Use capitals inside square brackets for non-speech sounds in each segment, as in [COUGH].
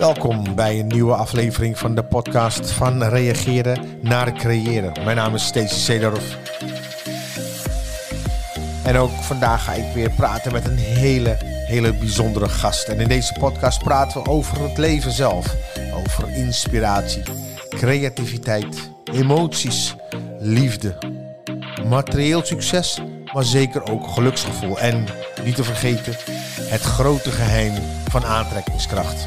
Welkom bij een nieuwe aflevering van de podcast van Reageren naar Creëren. Mijn naam is Stacey Seedorf. En ook vandaag ga ik weer praten met een hele, hele bijzondere gast. En in deze podcast praten we over het leven zelf. Over inspiratie, creativiteit, emoties, liefde, materieel succes, maar zeker ook geluksgevoel. En niet te vergeten, het grote geheim van aantrekkingskracht.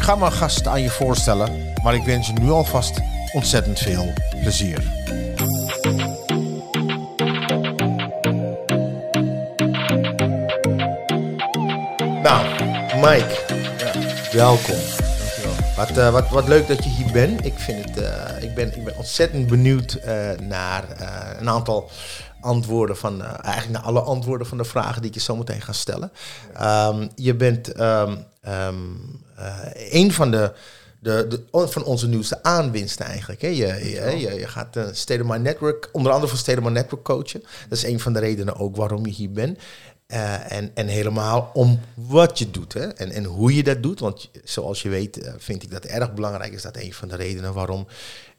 Ik ga mijn gast aan je voorstellen, maar ik wens je nu alvast ontzettend veel plezier. Nou, Mike, welkom. Wat, eh, wat, wat leuk dat je hier bent. Ik, vind het, eh, ik, ben, ik ben ontzettend benieuwd eh, naar een aantal antwoorden van, eh, eigenlijk naar alle antwoorden van de vragen die ik je zo meteen ga stellen. Ehm, je bent ehm, ehm, eh, een van de, de, de, van onze nieuwste aanwinsten eigenlijk. Hè? Je, je, je, je gaat uh, Network, onder andere voor My Network coachen. Dat is een van de redenen ook waarom je hier bent. Uh, en, en helemaal om wat je doet hè? En, en hoe je dat doet. Want zoals je weet uh, vind ik dat erg belangrijk. Is dat een van de redenen waarom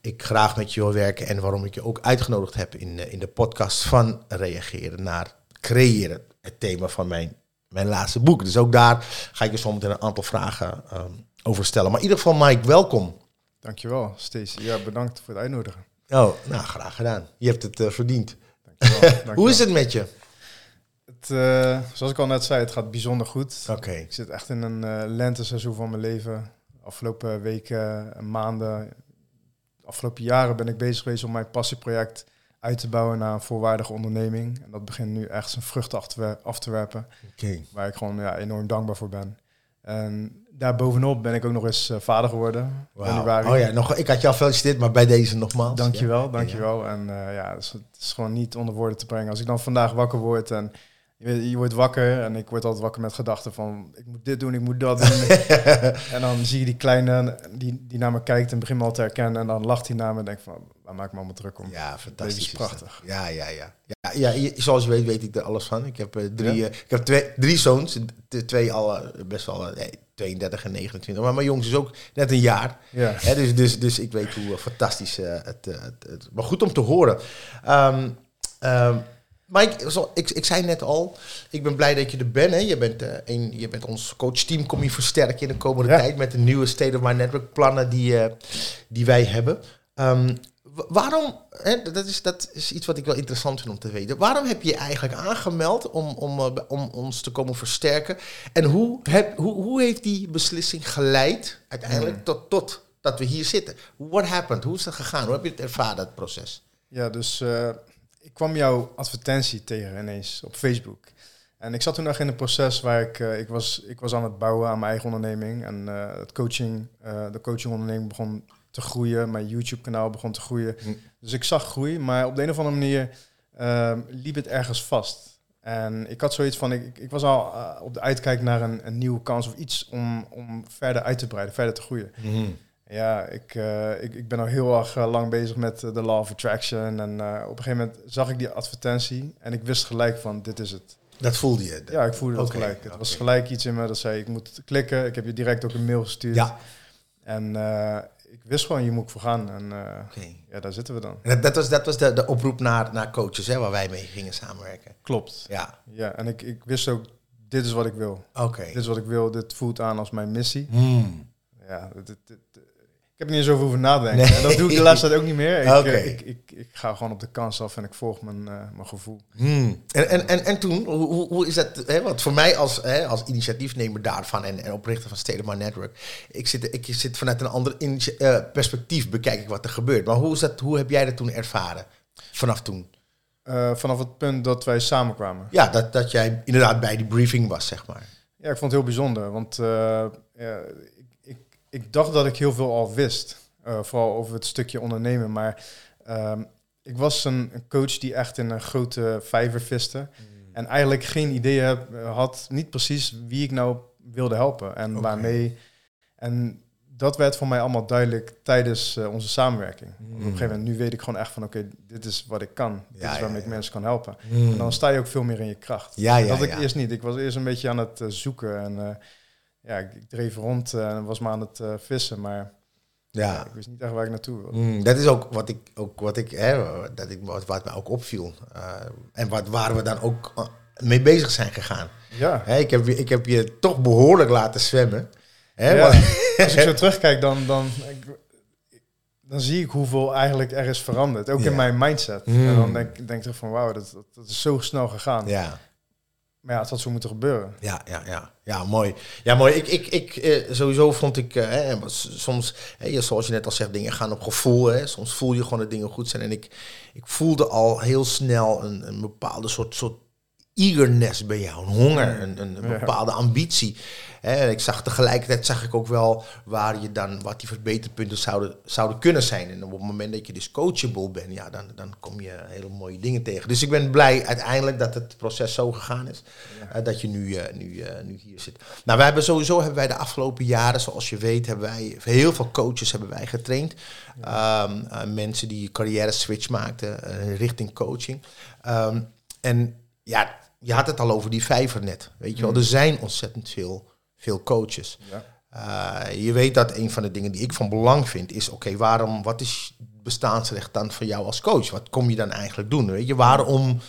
ik graag met je wil werken. En waarom ik je ook uitgenodigd heb in, uh, in de podcast van Reageren naar Creëren. Het thema van mijn, mijn laatste boek. Dus ook daar ga ik je zo meteen een aantal vragen um, over stellen. Maar in ieder geval Mike, welkom. Dankjewel Stacey. Ja, bedankt voor het uitnodigen. Oh, nou graag gedaan. Je hebt het uh, verdiend. Dankjewel. [LAUGHS] Dankjewel. hoe is het met je? Het, uh, zoals ik al net zei, het gaat bijzonder goed. Oké. Okay. Ik zit echt in een uh, lenteseizoen van mijn leven. Afgelopen weken, maanden, afgelopen jaren ben ik bezig geweest om mijn passieproject uit te bouwen naar een volwaardige onderneming. En dat begint nu echt zijn vruchten af te, af te werpen. Okay. Waar ik gewoon ja, enorm dankbaar voor ben. En daarbovenop ben ik ook nog eens uh, vader geworden. Wow. Januari. Oh ja, nog, ik had je al gefeliciteerd, maar bij deze nogmaals. Dankjewel, ja. dankjewel. Ja. En uh, ja, het is, het is, gewoon niet onder woorden te brengen. Als ik dan vandaag wakker word en je, je, wordt wakker en ik word altijd wakker met gedachten van ik moet dit doen, ik moet dat doen. [LAUGHS] en dan zie je die kleine die, die naar me kijkt en begint me al te herkennen en dan lacht hij naar me en denk van waar maak ik me allemaal druk om. Ja, fantastisch. Is prachtig. Ja, ja, ja. Ja, ja zoals je weet weet ik er alles van. Ik heb, uh, drie, ja? uh, ik heb twee, drie zoons, twee al best wel nee, 32 en 29. Maar mijn jongens is ook net een jaar. Ja. Hè, dus, dus, dus ik weet hoe uh, fantastisch het, het, het, Maar goed om te horen. Um, um, Mike, zo, ik, ik zei net al, ik ben blij dat je er bent. Hè. Je, bent uh, een, je bent ons coachteam, kom je versterken in de komende ja. tijd met de nieuwe State of My Network plannen die, uh, die wij hebben. Um, waarom, hè, dat, is, dat is iets wat ik wel interessant vind om te weten. Waarom heb je je eigenlijk aangemeld om, om, uh, om ons te komen versterken? En hoe, heb, hoe, hoe heeft die beslissing geleid uiteindelijk hmm. tot, tot dat we hier zitten? What happened? Hoe is dat gegaan? Hoe heb je het ervaren, dat proces? Ja, dus ik kwam jouw advertentie tegen ineens op Facebook. En ik zat toen nog in een proces waar ik, uh, ik, was, ik was aan het bouwen aan mijn eigen onderneming. En uh, het coaching, uh, de coachingonderneming begon te groeien. Mijn YouTube-kanaal begon te groeien. Hm. Dus ik zag groei, maar op de een of andere manier ehm, liep het ergens vast. En ik had zoiets van, ik, ik was al op de uitkijk naar een, een, nieuwe kans of iets om, om verder uit te breiden, verder te groeien. Hm. Ja, ik, uh, ik, ik ben al heel erg uh, lang bezig met de uh, Law of Attraction. En op een gegeven moment zag ik die advertentie en ik wist gelijk van, dit is het. Dat voelde je? Ja, ik voelde dat okay, gelijk. Het okay. was gelijk iets in me dat zei, ik moet klikken. Ik heb je direct ook een mail gestuurd. Ja. En ik wist gewoon, je moet voor gaan. En okay. ja, daar zitten we dan. En dat, dat was, dat was de, de oproep naar, naar coaches, hè, waar wij mee gingen samenwerken. Klopt. Ja. Ja, en ik, ik wist ook, dit is wat ik wil. Oké. Dit is wat ik wil, dit voelt aan als mijn missie. Mm. Ja, dit, heb er niet eens over hoeven nadenken. Nee. En dat doe ik de laatste tijd ook niet meer. Ik, okay. ik, ik, ik, ga gewoon op de kans af en ik volg mijn, uh, mijn gevoel. Hmm. En, en, en, en toen, hoe, hoe is dat? Hè, want voor mij als, hè, als initiatiefnemer daarvan en, en oprichter van My Network, ik zit, ik zit vanuit een ander uh, perspectief bekijk ik wat er gebeurt. Maar hoe, is dat, hoe heb jij dat toen ervaren? Vanaf toen? Uh, vanaf het punt dat wij samenkwamen. Ja, dat, dat jij inderdaad bij die briefing was, zeg maar. Ja, ik vond het heel bijzonder. Want ja, ik, dacht dat ik heel veel al wist. Uh, vooral over het stukje ondernemen. Maar um, ik was een, een, coach die echt in een grote vijver viste. Mm. En eigenlijk geen idee heb, had, niet precies wie ik nou wilde helpen. En okay. waarmee. En dat werd voor mij allemaal duidelijk tijdens uh, onze samenwerking. Mm. Op een gegeven moment, nu weet ik gewoon echt van... oké, okay, dit is wat ik kan. Ja, dit is waarmee ja, ik ja. mensen kan helpen. Mm. En dan sta je ook veel meer in je kracht. Ja, ja, dat ik eerst niet. Ik was eerst een beetje aan het uh, zoeken. En ja, ik, ik dreef rond en was maar aan het vissen, maar ja. ik wist niet echt waar ik naartoe wilde. Mm, dat is ook wat ik, ook wat ik, hè, dat ik wat, wat me ook opviel. en wat, waar we dan ook mee bezig zijn gegaan. Ja. Hè, ik, heb, ik heb je toch behoorlijk laten zwemmen. Hè, ja. [LAUGHS] Als ik zo [LAUGHS] terugkijk, dan, dan, dan zie ik hoeveel eigenlijk er is veranderd. Ook in mijn mindset. En dan denk, denk ik van wauw, dat, dat, is zo snel gegaan. Ja. Maar ja, het had zo moeten gebeuren. Ja, ja, ja. Ja, mooi. Ja, mooi. Ik, ik, ik eh, sowieso vond ik, eh, soms, hè, zoals je net al zegt, dingen gaan op gevoel. Hè. Soms voel je gewoon dat dingen goed zijn. En ik, ik voelde al heel snel een, een bepaalde soort, soort eagerness bij jou, een honger, een, een bepaalde ambitie. Hè, ik zag tegelijkertijd zag ik ook wel waar je dan wat die verbeterpunten zouden, zouden kunnen zijn. En op het moment dat je dus coachable bent, ja, dan, dan kom je hele mooie dingen tegen. Dus ik ben blij uiteindelijk dat het proces zo gegaan is. Uh, dat je nu, uh, nu, uh, nu hier zit. Nou, wij hebben sowieso hebben wij de afgelopen jaren, zoals je weet, hebben wij heel veel coaches hebben wij getraind. Um, mensen die carrière switch maakten richting coaching. Um, en ja, je had het al over die vijver net. Weet je wel, mm. er zijn ontzettend veel, veel coaches. Ja. Uh, je weet dat een van de dingen die ik van belang vind is: oké, waarom, wat is bestaansrecht dan voor jou als coach? Wat kom je dan eigenlijk doen? Weet je, waarom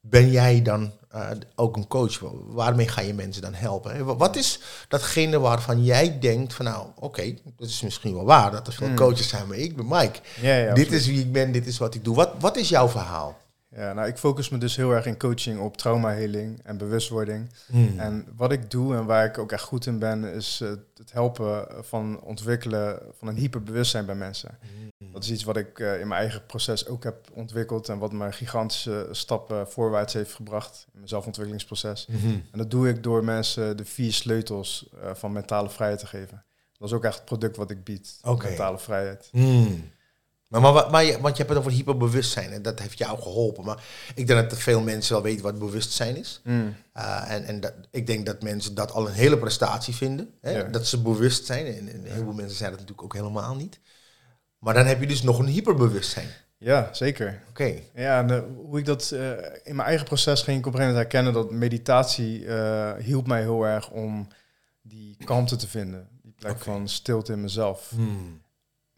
ben jij dan uh, ook een coach? Waarmee ga je mensen dan helpen? Wat is datgene waarvan jij denkt van nou, oké, okay, dat is misschien wel waar dat er veel mm. coaches zijn, maar ik ben Mike. Ja, ja, dit is wie ik ben, dit is wat ik doe. Wat, wat is jouw verhaal? Ja, nou, ik focus me dus heel erg in coaching op traumaheling en bewustwording. Hmm. En wat ik doe en waar ik ook echt goed in ben, is uh, het helpen van ontwikkelen van een hyperbewustzijn bij mensen. Hmm. Dat is iets wat ik uh, in mijn eigen proces ook heb ontwikkeld en wat me gigantische stappen voorwaarts heeft gebracht in mijn zelfontwikkelingsproces. Hmm. En dat doe ik door mensen de vier sleutels uh, van mentale vrijheid te geven. Dat is ook echt het product wat ik bied, mentale vrijheid. Maar, maar, maar, je, want je hebt het over hyperbewustzijn en dat heeft jou geholpen. Maar ik denk dat veel mensen wel weten wat bewustzijn is. Mm. Uh, en en dat, ik denk dat mensen dat al een hele prestatie vinden. Hè? Dat ze bewust zijn. En, en heel veel mensen zijn dat natuurlijk ook helemaal niet. Maar dan heb je dus nog een hyperbewustzijn. Ja, zeker. Oké. Ja, en, uh, hoe ik dat uh, in mijn eigen proces ging ik op een gegeven moment herkennen dat meditatie uh, hielp mij heel erg om die kalmte te vinden. Die plek van stilte in mezelf. Hmm.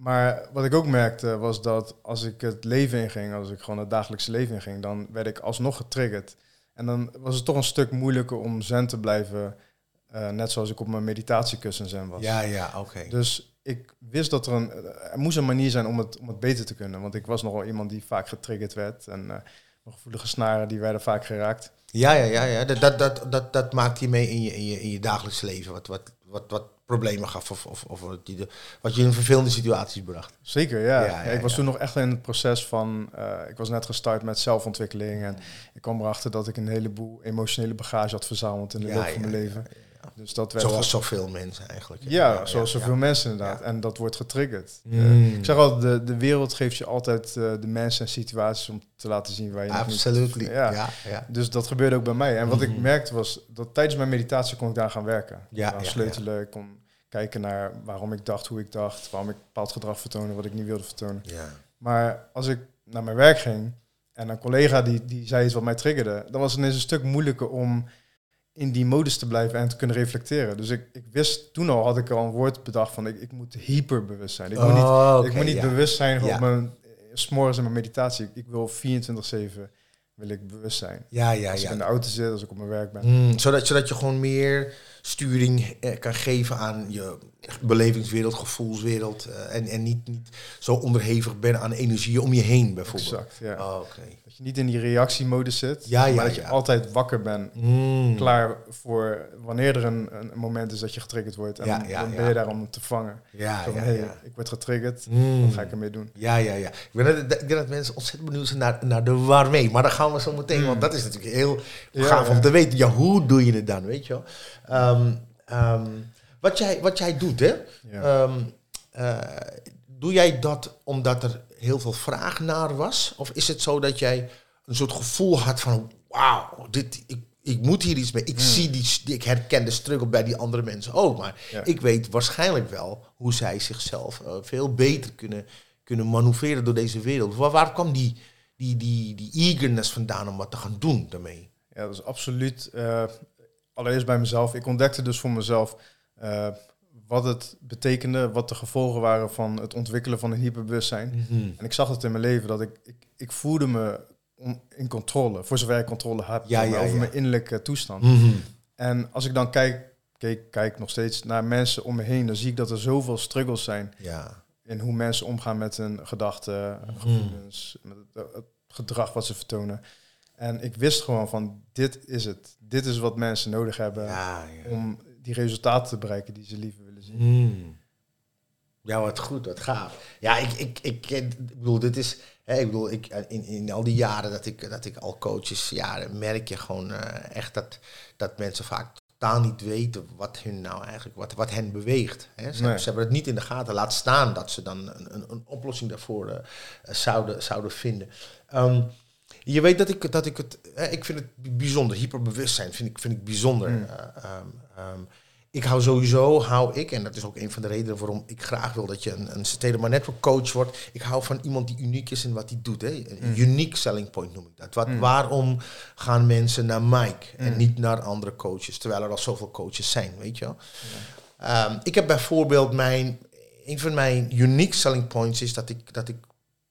Maar wat ik ook merkte was dat als ik het leven inging, als ik gewoon het dagelijkse leven inging, dan werd ik alsnog getriggerd. En dan was het toch een stuk moeilijker om zen te blijven, uh, net zoals ik op mijn meditatiekussen zen was. Ja, ja, oké. Dus ik wist dat er een, er moest een manier zijn om het, om het beter te kunnen. Want ik was nogal iemand die vaak getriggerd werd en uh, mijn gevoelige snaren die werden vaak geraakt. Ja, ja, ja, ja. Dat, dat, dat, dat, dat maakt je mee in je, in je, in je dagelijks leven. Wat, wat, wat, wat problemen gaf of, of, of wat, je, wat je in vervelende situaties bracht. Zeker, ja. ja, ik was toen nog echt in het proces van, uh, ik was net gestart met zelfontwikkeling en ik kwam erachter dat ik een heleboel emotionele bagage had verzameld in de loop van mijn leven. Dus dat werd zoals zoveel mensen eigenlijk. Ja, zoals zoveel mensen inderdaad. En dat wordt getriggerd. Mm. Uh, ik zeg altijd, de, de wereld geeft je altijd uh, de mensen en situaties om te laten zien waar je Absoluut. Ja. Ja, Dus dat gebeurde ook bij mij. En wat ik mm. merkte was dat tijdens mijn meditatie kon ik daar gaan werken. Ja, sleutelen, ik kon kijken naar waarom ik dacht hoe ik dacht, waarom ik bepaald gedrag vertoonde wat ik niet wilde vertonen. Ja. Maar als ik naar mijn werk ging en een collega die, die zei iets wat mij triggerde, dan was het ineens een stuk moeilijker om in die modus te blijven en te kunnen reflecteren. Dus ik, ik wist toen al, had ik al een woord bedacht van ik, ik moet hyperbewust zijn. Ik moet niet, oh, ik moet niet bewust zijn op mijn s'morgens in mijn meditatie. Ik, ik wil 24-7 wil ik bewust zijn. Ja, ja, als ik in de auto zit, als ik op mijn werk ben. Mm, zodat, zodat je gewoon meer sturing eh, kan geven aan je belevingswereld, gevoelswereld. Uh, en, en niet, niet zo onderhevig ben aan energie om je heen, bijvoorbeeld. Exact, ja. Oh, Dat je niet in die reactiemodus zit, ja, ja, maar dat je altijd wakker bent. Mm. Klaar voor wanneer er een, een moment is dat je getriggerd wordt. En dan ben je daar om te vangen. Ja, Zo hey, ik word getriggerd, mm. wat ga ik ermee doen? Ja, ja, ja. Ik, ben dat, ik denk dat mensen ontzettend benieuwd zijn naar, naar de waarmee. Maar dan gaan we zo meteen, mm. want dat is natuurlijk heel gaaf om te weten. Ja, hoe doe je het dan, weet je wel? Um, um, wat, jij, wat jij doet, hè? Ehm, eh, doe jij dat omdat er heel veel vraag naar was? Of is het zo dat jij een soort gevoel had van... Wauw, dit, ik, ik moet hier iets mee. Ik, hmm. zie die, ik herken de struggle bij die andere mensen ook. Maar ik weet waarschijnlijk wel hoe zij zichzelf uh, veel beter kunnen, kunnen manoeuvreren door deze wereld. Waar, waar kwam die, die, die, die eagerness vandaan om wat te gaan doen daarmee? Ja, dat is absoluut... Uh, allereerst bij mezelf. Ik ontdekte dus voor mezelf eh, wat het betekende, wat de gevolgen waren van het ontwikkelen van een hyperbewustzijn. Mhm. En ik zag het in mijn leven dat ik, ik, ik voelde me in controle, voor zover ik controle heb Ja, ja, over ja. mijn innerlijke toestand. Mhm. En als ik dan kijk, kijk, kijk nog steeds naar mensen om me heen, dan zie ik dat er zoveel struggles zijn Ja. in hoe mensen omgaan met hun gedachten, Mhm. gevoelens, met het, het gedrag wat ze vertonen. En ik wist gewoon van, dit is het. Dit is wat mensen nodig hebben Ja, ja. om die resultaten te bereiken die ze liever willen zien. Hmm. Ja, wat goed, wat gaaf. Ja, ik, ik, ik, ik bedoel, dit is, hè, ik bedoel, ik, in, in al die jaren dat ik, dat ik al coaches, ja, dan merk je gewoon eh, echt dat, dat mensen vaak totaal niet weten wat hun nou eigenlijk, wat, wat hen beweegt. Hè. Ze, Nee. ze hebben het niet in de gaten. Laat staan dat ze dan een, een, een oplossing daarvoor eh, zouden, zouden vinden. Ehm, je weet dat ik, dat ik het, hè, ik vind het bijzonder, hyperbewustzijn vind ik, vind ik bijzonder. Mm. Eh, ehm, ehm, ik hou sowieso, hou ik, en dat is ook een van de redenen waarom ik graag wil dat je een, een Network coach wordt. Ik hou van iemand die uniek is in wat hij doet. Hè. Een Mm. unique selling point noem ik dat. Wat, Mm. Waarom gaan mensen naar Mike en niet naar andere coaches, terwijl er al zoveel coaches zijn, weet je wel? Ehm, ik heb bijvoorbeeld mijn, een van mijn unique selling points is dat ik, dat ik,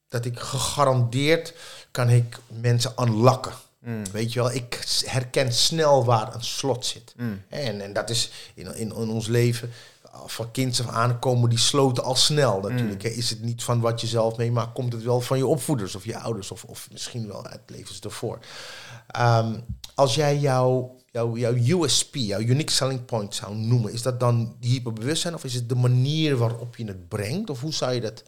dat ik gegarandeerd kan ik mensen unlocken. Mm. Weet je wel, ik herken snel waar een slot zit. Mm. En, en dat is in, in, in ons leven, uh, van kinds af aan komen die sloten al snel natuurlijk. hè. Is het niet van wat je zelf meemaakt, komt het wel van je opvoeders of je ouders of, of misschien wel uit levens ervoor. Ehm, als jij jouw jouw jouw USP, jouw unique selling point zou noemen, is dat dan die hyperbewustzijn of is het de manier waarop je het brengt? Of hoe zou je dat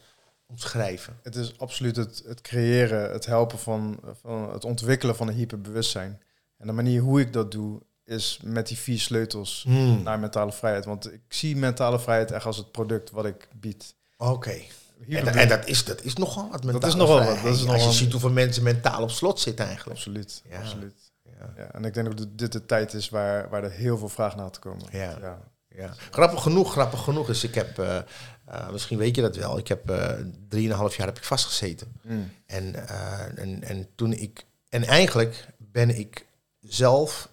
omschrijven? Het is absoluut het, het creëren, het helpen van, van het ontwikkelen van een hyperbewustzijn. En de manier hoe ik dat doe, is met die vier sleutels Hmm. naar mentale vrijheid. Want ik zie mentale vrijheid echt als het product wat ik bied. Oké. En, dat, is, dat is nogal wat mentaal. is nogal wat, dat is Als nogal je een- ziet hoeveel mensen mentaal op slot zitten eigenlijk. absoluut, Ja. absoluut. Ja. Ja, en ik denk dat dit de tijd is waar, waar er heel veel vraag naar te komen. Ja. ja. Ja. Grappig genoeg, grappig genoeg is, ik heb, eh, eh, misschien weet je dat wel, ik heb eh, drieënhalf jaar heb ik vastgezeten. Mm. En, eh, en, en toen ik, en eigenlijk ben ik zelf,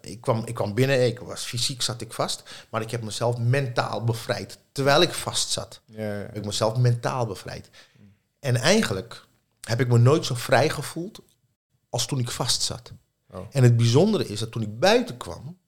ik, kwam, ik kwam binnen, ik was fysiek zat ik vast, maar ik heb mezelf mentaal bevrijd. Terwijl ik vast zat, heb ik mezelf mentaal bevrijd. En eigenlijk heb ik me nooit zo vrij gevoeld als toen ik vast zat. Oh. En het bijzondere is dat toen ik buiten kwam,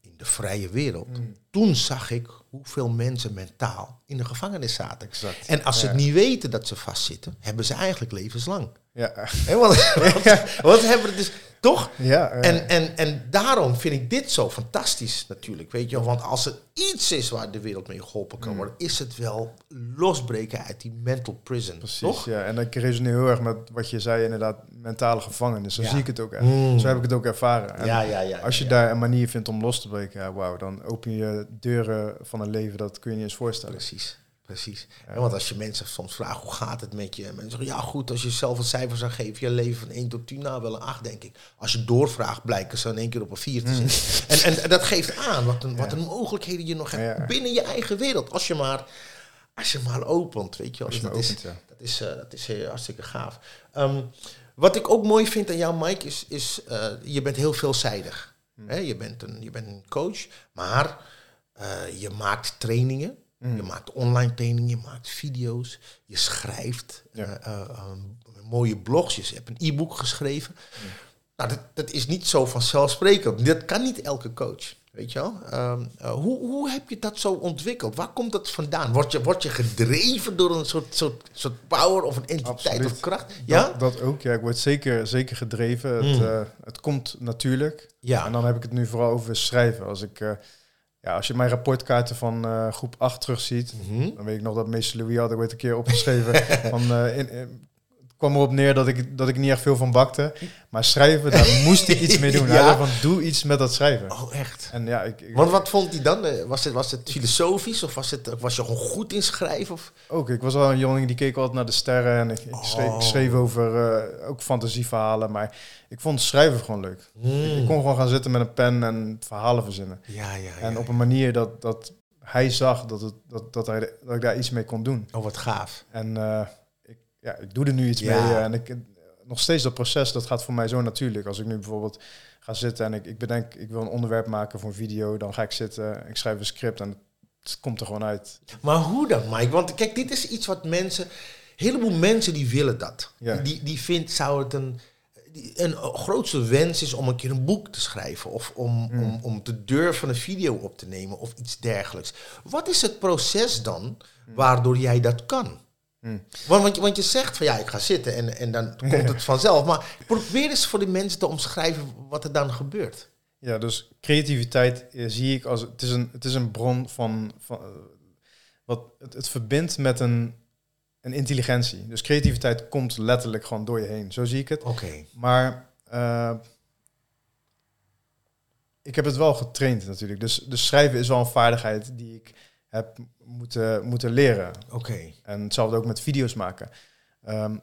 in de vrije wereld, Mm. toen zag ik hoeveel mensen mentaal in de gevangenis zaten. Exact. En als ze het niet weten dat ze vastzitten, hebben ze eigenlijk levenslang. Ja, Hè, want, [LAUGHS] want, want ze hebben dus toch? ja, eh, En, en, en daarom vind ik dit zo fantastisch natuurlijk, weet je wel. Want als er iets is waar de wereld mee geholpen kan Mm. worden, is het wel losbreken uit die mental prison, precies. toch? Ja, en ik resoneer heel erg met wat je zei, inderdaad, mentale gevangenis. Zo Ja. zie ik het ook echt. Mm. Zo heb ik het ook ervaren. En Ja, ja, ja. Als je ja. daar een manier vindt om los te breken, ja, wauw, dan open je deuren van een leven, dat kun je niet eens voorstellen. Precies, precies. Ja. Want als je mensen soms vraagt, hoe gaat het met je? Mensen zeggen, ja goed, als je zelf een cijfer zou geven, je leven van 1 tot 10, nou wel een 8 denk ik. Als je doorvraagt, blijken ze in één keer op een 4 te Mm. zitten. En, en, en dat geeft aan wat een, wat een mogelijkheden je nog hebt Ja. binnen je eigen wereld. Als je maar, als je maar opent, weet je wel. Als je Dus dat, opent, is, dat, is, eh, dat is eh, hartstikke gaaf. Ehm, wat ik ook mooi vind aan jou, Mike, is, is eh, je bent heel veelzijdig. Mm. Je, bent een, je bent een coach, maar je maakt trainingen. Mm. Je maakt online trainingen, je maakt video's, je schrijft Ja. eh, eh, eh, mooie blogs, je hebt een e-book geschreven. Nou, dat, dat is niet zo vanzelfsprekend. Dat kan niet elke coach, weet je wel. Ehm, eh, hoe, hoe heb je dat zo ontwikkeld? Waar komt dat vandaan? Word je, word je gedreven door een soort, soort, soort power of een entiteit Absoluut. of kracht? Ja? Dat, dat ook, ja. Ik word zeker, zeker gedreven. Het, Mm. het komt natuurlijk. ja. En dan heb ik het nu vooral over schrijven. Als, ik, ja, als je mijn rapportkaarten van eh, groep 8 terugziet, Mhm. dan weet ik nog dat meester Louis had ooit een keer opgeschreven. [LAUGHS] van, eh, in, kwam erop neer dat ik, dat ik niet echt veel van bakte. Maar schrijven, daar [LAUGHS] moest ik iets mee doen. Hij Ja. van, doe iets met dat schrijven. Oh, echt? En ja, ik, ik- Want wat vond hij dan? Eh, Was het, was het filosofisch of was, het, was je gewoon goed in schrijven? Of? ook, ik was wel een jongen die keek altijd naar de sterren. En ik, ik, schreef, Oh. ik schreef over eh, ook fantasieverhalen. Maar ik vond schrijven gewoon leuk. Ik, Hmm. ik kon gewoon gaan zitten met een pen en verhalen verzinnen. Ja, ja, En op een manier dat, dat hij zag dat, het, dat, dat, hij, dat ik daar iets mee kon doen. Oh, wat gaaf. En eh, ja, ik doe er nu iets Ja. mee. eh, en ik, nog steeds dat proces, dat gaat voor mij zo natuurlijk. Als ik nu bijvoorbeeld ga zitten en ik, ik bedenk, ik wil een onderwerp maken voor een video, dan ga ik zitten, ik schrijf een script en het komt er gewoon uit. Maar hoe dan, Mike? Want kijk, dit is iets wat mensen, een heleboel mensen die willen dat. Ja. Die, die vindt, zou het een, een grootste wens is om een keer een boek te schrijven of om, Hmm. om, om te durven een video op te nemen of iets dergelijks. Wat is het proces dan waardoor jij dat kan? Hmm. Want, want, je, want je zegt van ja, ik ga zitten en, en dan [LAUGHS] komt het vanzelf. Maar probeer eens voor de mensen te omschrijven wat er dan gebeurt. Ja, dus creativiteit eh, zie ik als het is een, het is een bron van, van eh, wat het, het verbindt met een, een intelligentie. Dus creativiteit komt letterlijk gewoon door je heen. Zo zie ik het. Oké. Maar eh, ik heb het wel getraind natuurlijk. Dus, dus schrijven is wel een vaardigheid die ik heb moeten, moeten leren. Oké. En hetzelfde ook met video's maken. Ehm,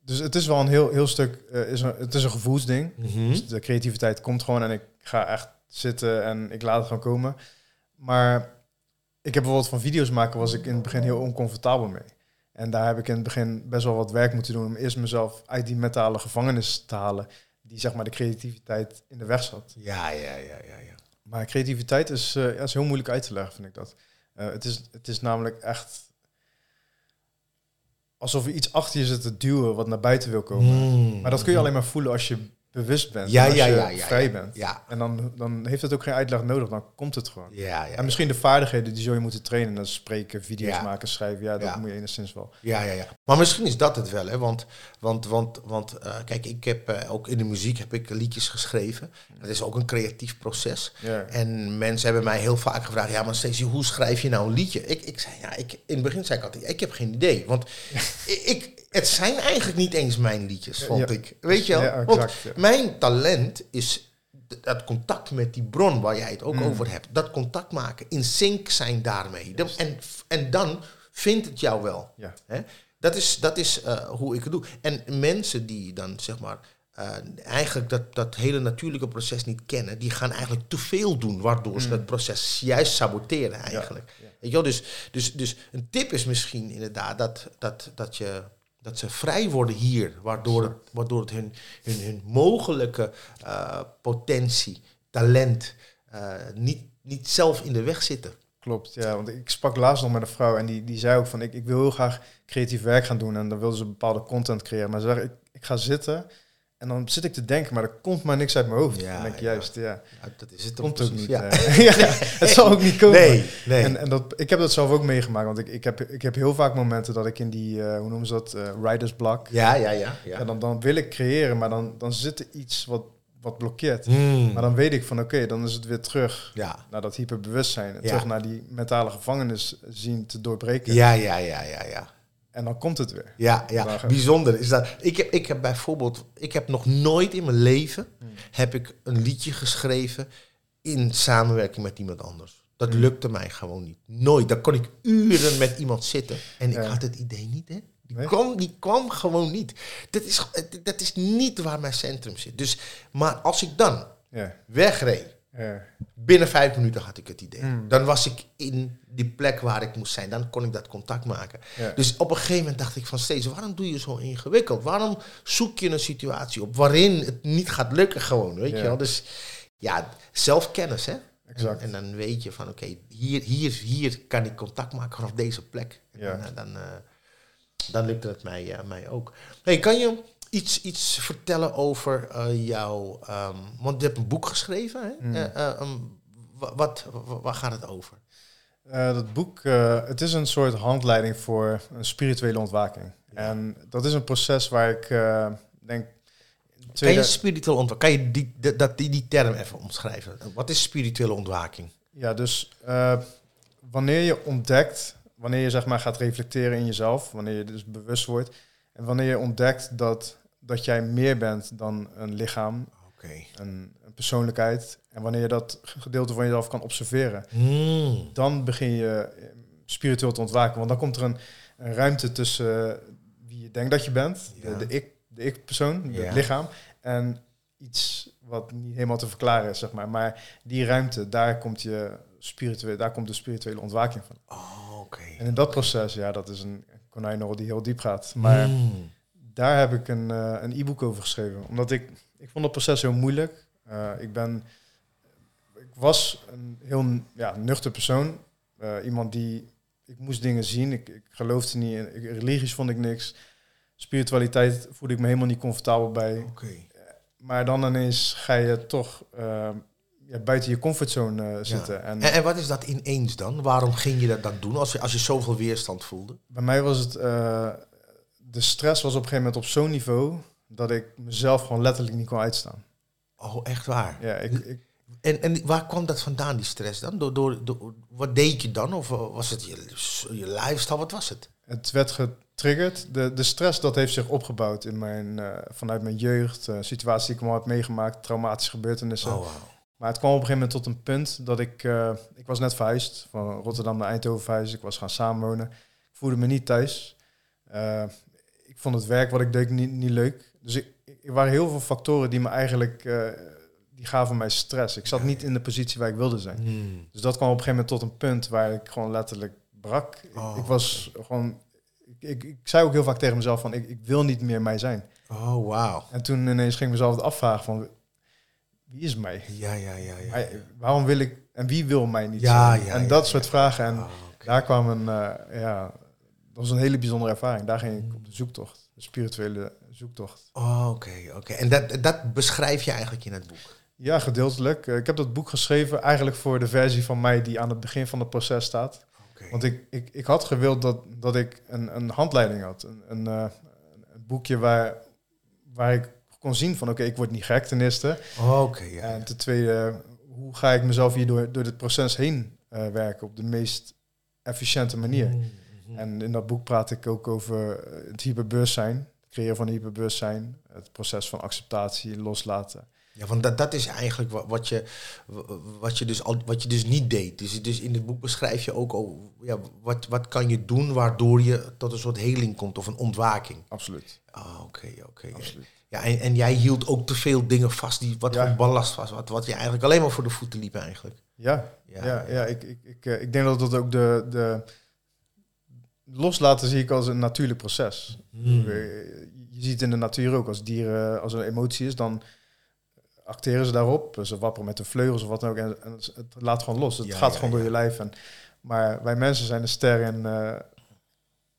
dus het is wel een heel, heel stuk, eh, is een, het is een gevoelsding. Mhm. Dus de creativiteit komt gewoon en ik ga echt zitten en ik laat het gewoon komen. Maar ik heb bijvoorbeeld van video's maken was ik in het begin heel oncomfortabel mee. En daar heb ik in het begin best wel wat werk moeten doen om eerst mezelf uit die mentale gevangenis te halen, die zeg maar de creativiteit in de weg zat. Ja, ja, ja, ja, ja. Maar creativiteit is, eh, is heel moeilijk uit te leggen, vind ik dat. Eh, het, is, het is namelijk echt alsof er iets achter je zit te duwen wat naar buiten wil komen. Mm. Maar dat kun je alleen maar voelen als je bewust bent. Ja, als ja, je ja, ja, vrij ja. bent. Ja, En dan, dan heeft het ook geen uitleg nodig, dan komt het gewoon. ja, ja. En misschien de vaardigheden die zul je moeten trainen. Dat is spreken, video's maken, schrijven. Ja, dat moet je enigszins wel. Ja, ja, ja. Maar misschien is dat het wel, hè? Want, want, want, want eh, kijk, ik heb eh, ook in de muziek heb ik liedjes geschreven. Dat is ook een creatief proces. Ja. En mensen hebben mij heel vaak gevraagd: ja, maar Stacey, hoe schrijf je nou een liedje? Ik, ik zei, ja, ik, in het begin zei ik altijd: ik heb geen idee. Want [LAUGHS] ik, het zijn eigenlijk niet eens mijn liedjes, vond Ja. ik. Weet je wel? Ja, Want ja. mijn talent is dat contact met die bron waar jij het ook Mm. over hebt. Dat contact maken, in sync zijn daarmee. En, en dan vindt het jou wel. Ja. Hè? Dat is, dat is eh, hoe ik het doe. En mensen die dan zeg maar eh, eigenlijk dat, dat hele natuurlijke proces niet kennen, die gaan eigenlijk te veel doen, waardoor ze dat proces juist saboteren eigenlijk. Mm. Weet je wel? Dus, dus, dus een tip is misschien inderdaad dat, dat, dat, je, dat ze vrij worden hier, waardoor het, waardoor het hun, hun, hun mogelijke eh, potentie, talent, eh, niet, niet zelf in de weg zitten. Klopt, ja. Want ik sprak laatst nog met een vrouw en die, die zei ook van... Ik, ik wil heel graag creatief werk gaan doen en dan wilde ze bepaalde content creëren. Maar ze zei, ik, ik ga zitten en dan zit ik te denken, maar er komt maar niks uit mijn hoofd. Ja, dan denk ik juist, ja. Ja, dat is het Komt ook precies, niet. [LAUGHS] Ja. het zal ook niet komen. Nee, nee. En, en dat, ik heb dat zelf ook meegemaakt, want ik, ik, heb, ik heb heel vaak momenten dat ik in die, eh, hoe noemen ze dat, eh, writer's block. ja, ja, ja. ja. En dan, dan wil ik creëren, maar dan, dan zit er iets wat, wat blokkeert. Hmm. Maar dan weet ik van, oké, dan is het weer terug ja. naar dat hyperbewustzijn. Ja. Terug naar die mentale gevangenis zien te doorbreken. ja, ja, ja, ja, ja. En dan komt het weer. Ja, ja. Bijzonder is dat. Ik heb, ik heb bijvoorbeeld, ik heb nog nooit in mijn leven heb ik een liedje geschreven in samenwerking met iemand anders. Dat lukte mij gewoon niet. Nooit. Dan kon ik uren met iemand zitten en ik Ja. had het idee niet, hè? Die, Nee? kwam, die kwam gewoon niet. Dat is, dat is niet waar mijn centrum zit. Dus, maar als ik dan Ja. wegreed, Ja. binnen vijf minuten had ik het idee. Hmm. Dan was ik in die plek waar ik moest zijn. Dan kon ik dat contact maken. Ja. Dus op een gegeven moment dacht ik van steeds, waarom doe je zo ingewikkeld? Waarom zoek je een situatie op waarin het niet gaat lukken gewoon, weet Ja. je wel? Dus ja, zelfkennis, hè? Exact. En, en dan weet je van, oké, hier, hier, hier kan ik contact maken vanaf deze plek. Ja. En eh, dan, eh, dan lukte het mij, eh, mij ook. Hey, kan je iets, iets vertellen over eh, jouw... ehm, want je hebt een boek geschreven, hè? Mm. Eh, eh, ehm, wa- wat, wa- waar gaat het over? Dat boek, het is een soort handleiding voor een spirituele ontwaking. En dat is een proces waar ik denk... Kan je spiritueel ontwaking? Kan je die, die, dat, die, die term even omschrijven? Wat is spirituele ontwaking? Ja, dus wanneer je ontdekt, wanneer je zeg maar gaat reflecteren in jezelf, wanneer je dus bewust wordt, en wanneer je ontdekt dat, dat jij meer bent dan een lichaam, een, een persoonlijkheid, en wanneer je dat gedeelte van jezelf kan observeren, Hmm. dan begin je eh, spiritueel te ontwaken. Want dan komt er een, een ruimte tussen eh, wie je denkt dat je bent, Ja. de, de ik, de ik-persoon, Ja. het lichaam, en iets wat niet helemaal te verklaren is, zeg maar. Maar die ruimte, daar komt je spirituele, daar komt de spirituele ontwaking van. Oh, oké. En in dat proces, ja, dat is een konijnenrol die heel diep gaat. Maar Hmm. Daar heb ik een, eh, een e-book over geschreven. Omdat ik, ik vond het proces heel moeilijk. Uh, ik ben, ik was een heel ja, nuchter persoon. Uh, iemand die, ik moest dingen zien. Ik, ik geloofde niet in, ik, religies vond ik niks. Spiritualiteit voelde ik me helemaal niet comfortabel bij. Okay. Maar dan ineens ga je toch ja, buiten je comfortzone zitten. En, en, en, wat is dat ineens dan? Waarom ging je dat, dat doen als je, als je zoveel weerstand voelde? Bij mij was het de stress was op een gegeven moment op zo'n niveau dat ik mezelf gewoon letterlijk niet kon uitstaan. Oh, echt waar? Ja, ik, ik en, en waar kwam dat vandaan, die stress dan? Door, door, door, wat deed je dan? Of was het je, je lifestyle? Wat was het? Het werd getriggerd. De, de stress dat heeft zich opgebouwd in mijn, uh, vanuit mijn jeugd. Uh, situaties die ik al heb meegemaakt, traumatische gebeurtenissen. Oh, wow. Maar het kwam op een gegeven moment tot een punt dat ik... Uh, ik was net verhuisd, van Rotterdam naar Eindhoven verhuisd. Ik was gaan samenwonen. Ik voelde me niet thuis vond het werk wat ik deed niet, niet leuk. Dus ik, er waren heel veel factoren die me eigenlijk, uh, die gaven mij stress. Ik zat niet in de positie waar ik wilde zijn. Hmm. Dus dat kwam op een gegeven moment tot een punt waar ik gewoon letterlijk brak. Oh, ik, was gewoon, ik, ik, ik, zei ook heel vaak tegen mezelf van, ik, ik wil niet meer mij zijn. Oh, wauw. En toen ineens ging ik mezelf het afvragen van, wie is mij? Ja, ja, ja. ja, ja. Waarom wil ik, en wie wil mij niet ja, zijn? Ja, en dat soort vragen. En oh, okay. daar kwam een, uh, ja, dat was een hele bijzondere ervaring. Daar ging ik op de zoektocht, de spirituele zoektocht. Oh, oké, oké. En dat, dat beschrijf je eigenlijk in het boek? Ja, gedeeltelijk. Ik heb dat boek geschreven eigenlijk voor de versie van mij die aan het begin van het proces staat. Okay. Want ik, ik, ik had gewild dat, dat ik een, een handleiding had. Een, een, uh, een boekje waar, waar ik kon zien van oké, okay, ik word niet gek ten eerste. Oh, oké. ja, en ten tweede, hoe ga ik mezelf hier door, door dit proces heen uh, werken op de meest efficiënte manier. Mm. En in dat boek praat ik ook over het hyperbewustzijn, het creëren van hyperbewustzijn, het proces van acceptatie, loslaten. Ja, want dat, dat is eigenlijk wat, wat, je, wat, je dus al, wat je dus niet deed. Dus, dus in het boek beschrijf je ook oh, ja, wat, wat kan je doen waardoor je tot een soort heling komt of een ontwaking. Absoluut. Oh, oké, oké. Okay. Absoluut. Ja, en, en jij hield ook te veel dingen vast die wat Ja. ballast was, wat, wat je eigenlijk alleen maar voor de voeten liep eigenlijk. Ja, Ja. ja, ja, ik, ik, ik, eh, ik denk dat dat ook de, de loslaten zie ik als een natuurlijk proces. Hmm. Eh, Je ziet in de natuur ook als dieren, als er een emotie is, dan acteren ze daarop. Ze wapperen met de vleugels of wat dan ook. En, het, laat gewoon los. Het Ja, gaat ja, gewoon door ja. je lijf. En, maar wij mensen zijn een ster in eh,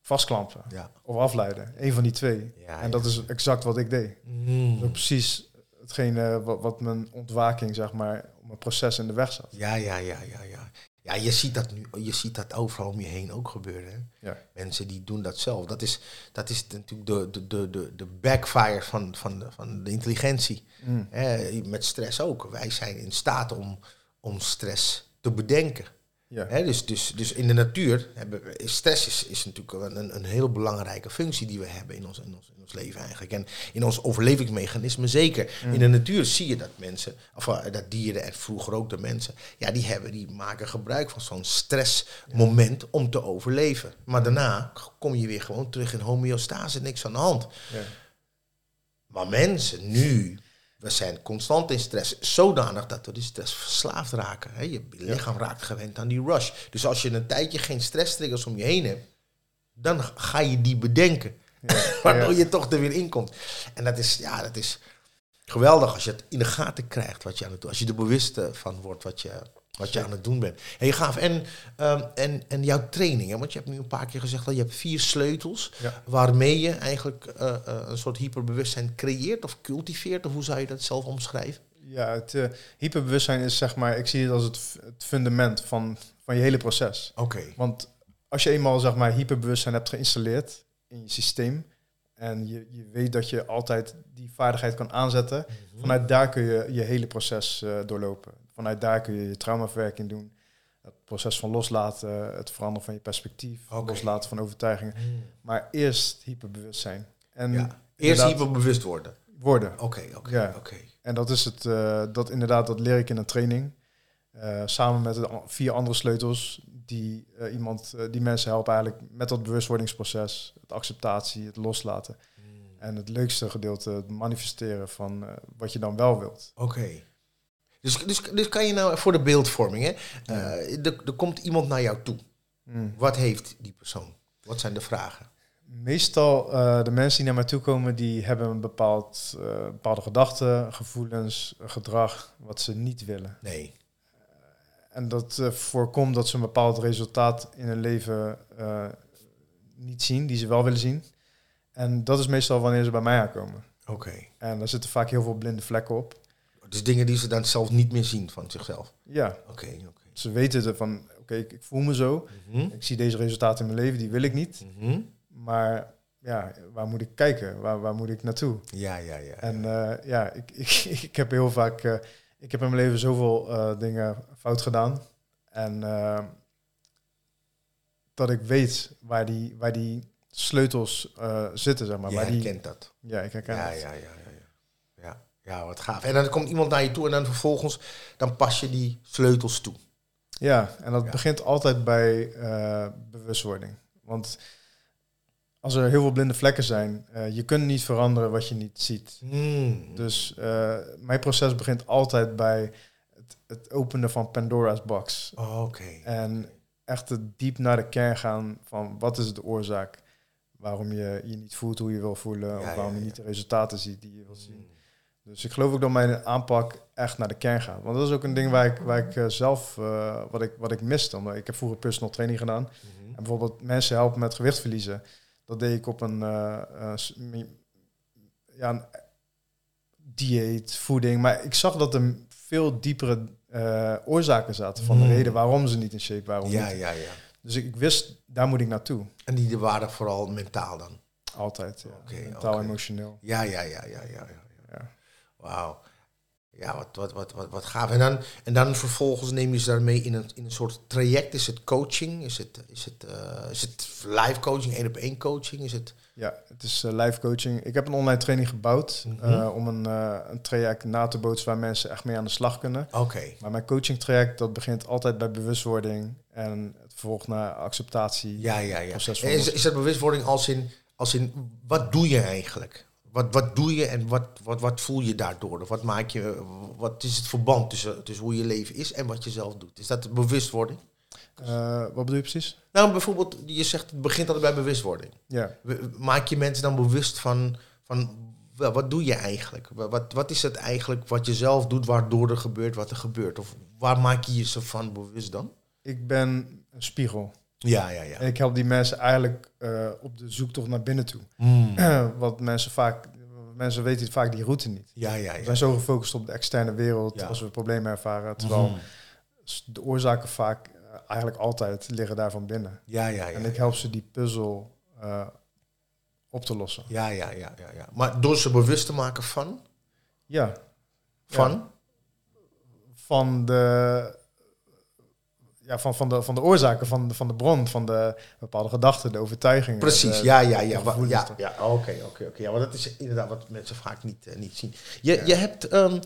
vastklampen Ja. of afleiden. Eén van die twee. Ja, en dat is exact wat ik deed. Hmm. Dat precies hetgene wat, wat mijn ontwaking, zeg maar, mijn proces in de weg zat. Ja, ja, ja, ja, ja. Ja, je ziet dat nu, je ziet dat overal om je heen ook gebeuren. Hè? Ja. Mensen die doen dat zelf. Dat is, dat is natuurlijk de, de, de, de, de backfire van, van, de, van de intelligentie. Mm. Met stress ook. Wij zijn in staat om, om stress te bedenken. Ja. Dus, dus, dus in de natuur hebben we, is stress is, is natuurlijk een, een heel belangrijke functie die we hebben in ons, in, ons, in ons leven eigenlijk. En in ons overlevingsmechanisme zeker. Mm. In de natuur zie je dat mensen, of eh, dat dieren en vroeger ook de mensen, ja, die, hebben, die maken gebruik van zo'n stressmoment om te overleven. Maar daarna kom je weer gewoon terug in homeostase, niks aan de hand. Ja. Maar mensen nu, we zijn constant in stress, zodanig dat we die stress verslaafd raken. Hè? Je lichaam raakt gewend aan die rush. Dus als je een tijdje geen stresstriggers om je heen hebt, dan ga je die bedenken. [LAUGHS] Waardoor je toch er weer in komt. En dat is, ja, dat is geweldig als je het in de gaten krijgt wat je aan het doen Als je er bewust eh, van wordt wat je, wat je aan het doen bent. Hey, gaaf. En, ehm, en, en jouw training, hè? want je hebt nu een paar keer gezegd dat je hebt vier sleutels Ja. waarmee je eigenlijk eh, eh, een soort hyperbewustzijn creëert of cultiveert. Of hoe zou je dat zelf omschrijven? Ja, het eh, hyperbewustzijn is zeg maar, ik zie het als het, fundament van, van je hele proces. Oké. Want als je eenmaal zeg maar hyperbewustzijn hebt geïnstalleerd in je systeem en je, je weet dat je altijd die vaardigheid kan aanzetten, vanuit daar kun je je hele proces doorlopen. Vanuit daar kun je je traumaverwerking doen, het proces van loslaten, het veranderen van je perspectief, loslaten van overtuigingen. Maar eerst hyperbewustzijn. En Ja. Eerst hyperbewust worden. worden. Oké, oké, Ja. oké. En dat is het, eh, dat inderdaad, dat leer ik in een training. Eh, samen met de vier andere sleutels die eh, iemand, die mensen helpen eigenlijk met dat bewustwordingsproces, het acceptatie, het loslaten. En het leukste gedeelte, het manifesteren van wat je dan wel wilt. Oké. Dus, dus, dus kan je nou voor de beeldvorming, hè? Eh, er, er komt iemand naar jou toe. Mm. Wat heeft die persoon? Wat zijn de vragen? Meestal uh, de mensen die naar mij toe komen, die hebben een bepaald, uh, bepaalde gedachten, gevoelens, gedrag wat ze niet willen. Nee. En dat voorkomt dat ze een bepaald resultaat in hun leven niet zien, die ze wel willen zien. En dat is meestal wanneer ze bij mij aankomen. Oké. En daar zitten vaak heel veel blinde vlekken op. Dus dingen die ze dan zelf niet meer zien van zichzelf. Ja. Oké, oké. Ze weten ervan, oké, ik, ik, voel me zo. Mhm. Ik zie deze resultaten in mijn leven, die wil ik niet. Mhm. Maar ja, waar moet ik kijken? Waar, waar moet ik naartoe? Ja, ja, ja. En eh, ja, ik, [LAUGHS] ik, ik heb heel vaak, uh, ik heb in mijn leven zoveel uh, dingen fout gedaan. En dat ik weet waar die, waar die sleutels zitten, zeg maar. Waar die, herkent dat. Ja, ik herken ja, het. Ja, ja, ja, ja. Wat gaaf. En dan komt iemand naar je toe en dan vervolgens, dan pas je die sleutels toe. Ja, en dat Ja. begint altijd bij bewustwording. Want als er heel veel blinde vlekken zijn, uh, je kunt niet veranderen wat je niet ziet. Mm. Dus uh, mijn proces begint altijd bij het, het openen van Pandora's box. Oh, Oké. En echt diep naar de kern gaan van wat is de oorzaak waarom je je niet voelt hoe je wil voelen, Ja, of waarom ja. je niet de resultaten ziet die je wil zien. Mm. Dus ik geloof ook dat mijn aanpak echt naar de kern gaat. Want dat is ook een ding waar ik, waar ik uh, zelf, uh, wat, ik, wat ik miste. Omdat ik heb vroeger personal training gedaan. Mhm. En bijvoorbeeld mensen helpen met gewicht verliezen. Dat deed ik op een, uh, ja, een dieet, voeding. Maar ik zag dat er veel diepere oorzaken zaten van Mm. de reden waarom ze niet in shape waren. Ja, niet. ja, ja. Dus ik, ik, wist, daar moet ik naartoe. En die waren vooral mentaal dan? Altijd, ja. Mentaal, emotioneel. Ja, ja, ja, ja, ja. ja. Wauw. Ja, wat, wat, wat, wat, wat gaaf. En dan, en dan vervolgens neem je ze daarmee in een, in een soort traject. Is het coaching? Is het, is het, uh, is het live coaching, één op één coaching? Is het... Ja, het is uh, live coaching. Ik heb een online training gebouwd Mhm. uh, om een, een traject na te bootsen waar mensen echt mee aan de slag kunnen. Oké. Maar mijn coaching traject, dat begint altijd bij bewustwording en het vervolgt naar acceptatie. Ja, ja, ja. proces van En is, is dat bewustwording als in, als in, wat doe je eigenlijk? Wat, wat doe je en wat, wat, wat voel je daardoor? Of wat maak je, wat is het verband tussen, tussen hoe je leven is en wat je zelf doet? Is dat bewustwording? Uh, wat bedoel je precies? Nou, bijvoorbeeld, je zegt het begint altijd bij bewustwording. Ja. Maak je mensen dan bewust van, van wel, wat doe je eigenlijk? Wa- Wat, wat is het eigenlijk wat je zelf doet waardoor er gebeurt wat er gebeurt? Of waar maak je je ze van bewust dan? Ik ben een spiegel. Ja, ja, ja. En ik help die mensen eigenlijk uh, op de zoektocht naar binnen toe. [CLEARS THROAT] Mm. Wat mensen vaak, mensen weten vaak die route niet. Ja, ja, We zijn zo gefocust op de externe wereld Ja. als we problemen ervaren. Terwijl s- de oorzaken vaak, uh, eigenlijk altijd, liggen daar van binnen. Ja, ja, ja. en ik help ze die puzzel uh, op te lossen. Ja, ja, ja, ja, ja. Maar door ze bewust te maken van? Ja, Van? Ja. van de, ja, van, van, de, van de oorzaken, van de, van de bron, van de bepaalde gedachten, de overtuigingen. Precies, de- ja, ja, ja. Ja, ja oké, oké, oké. Ja, maar dat is inderdaad wat mensen vaak niet, eh, niet zien. Je, je hebt, ehm,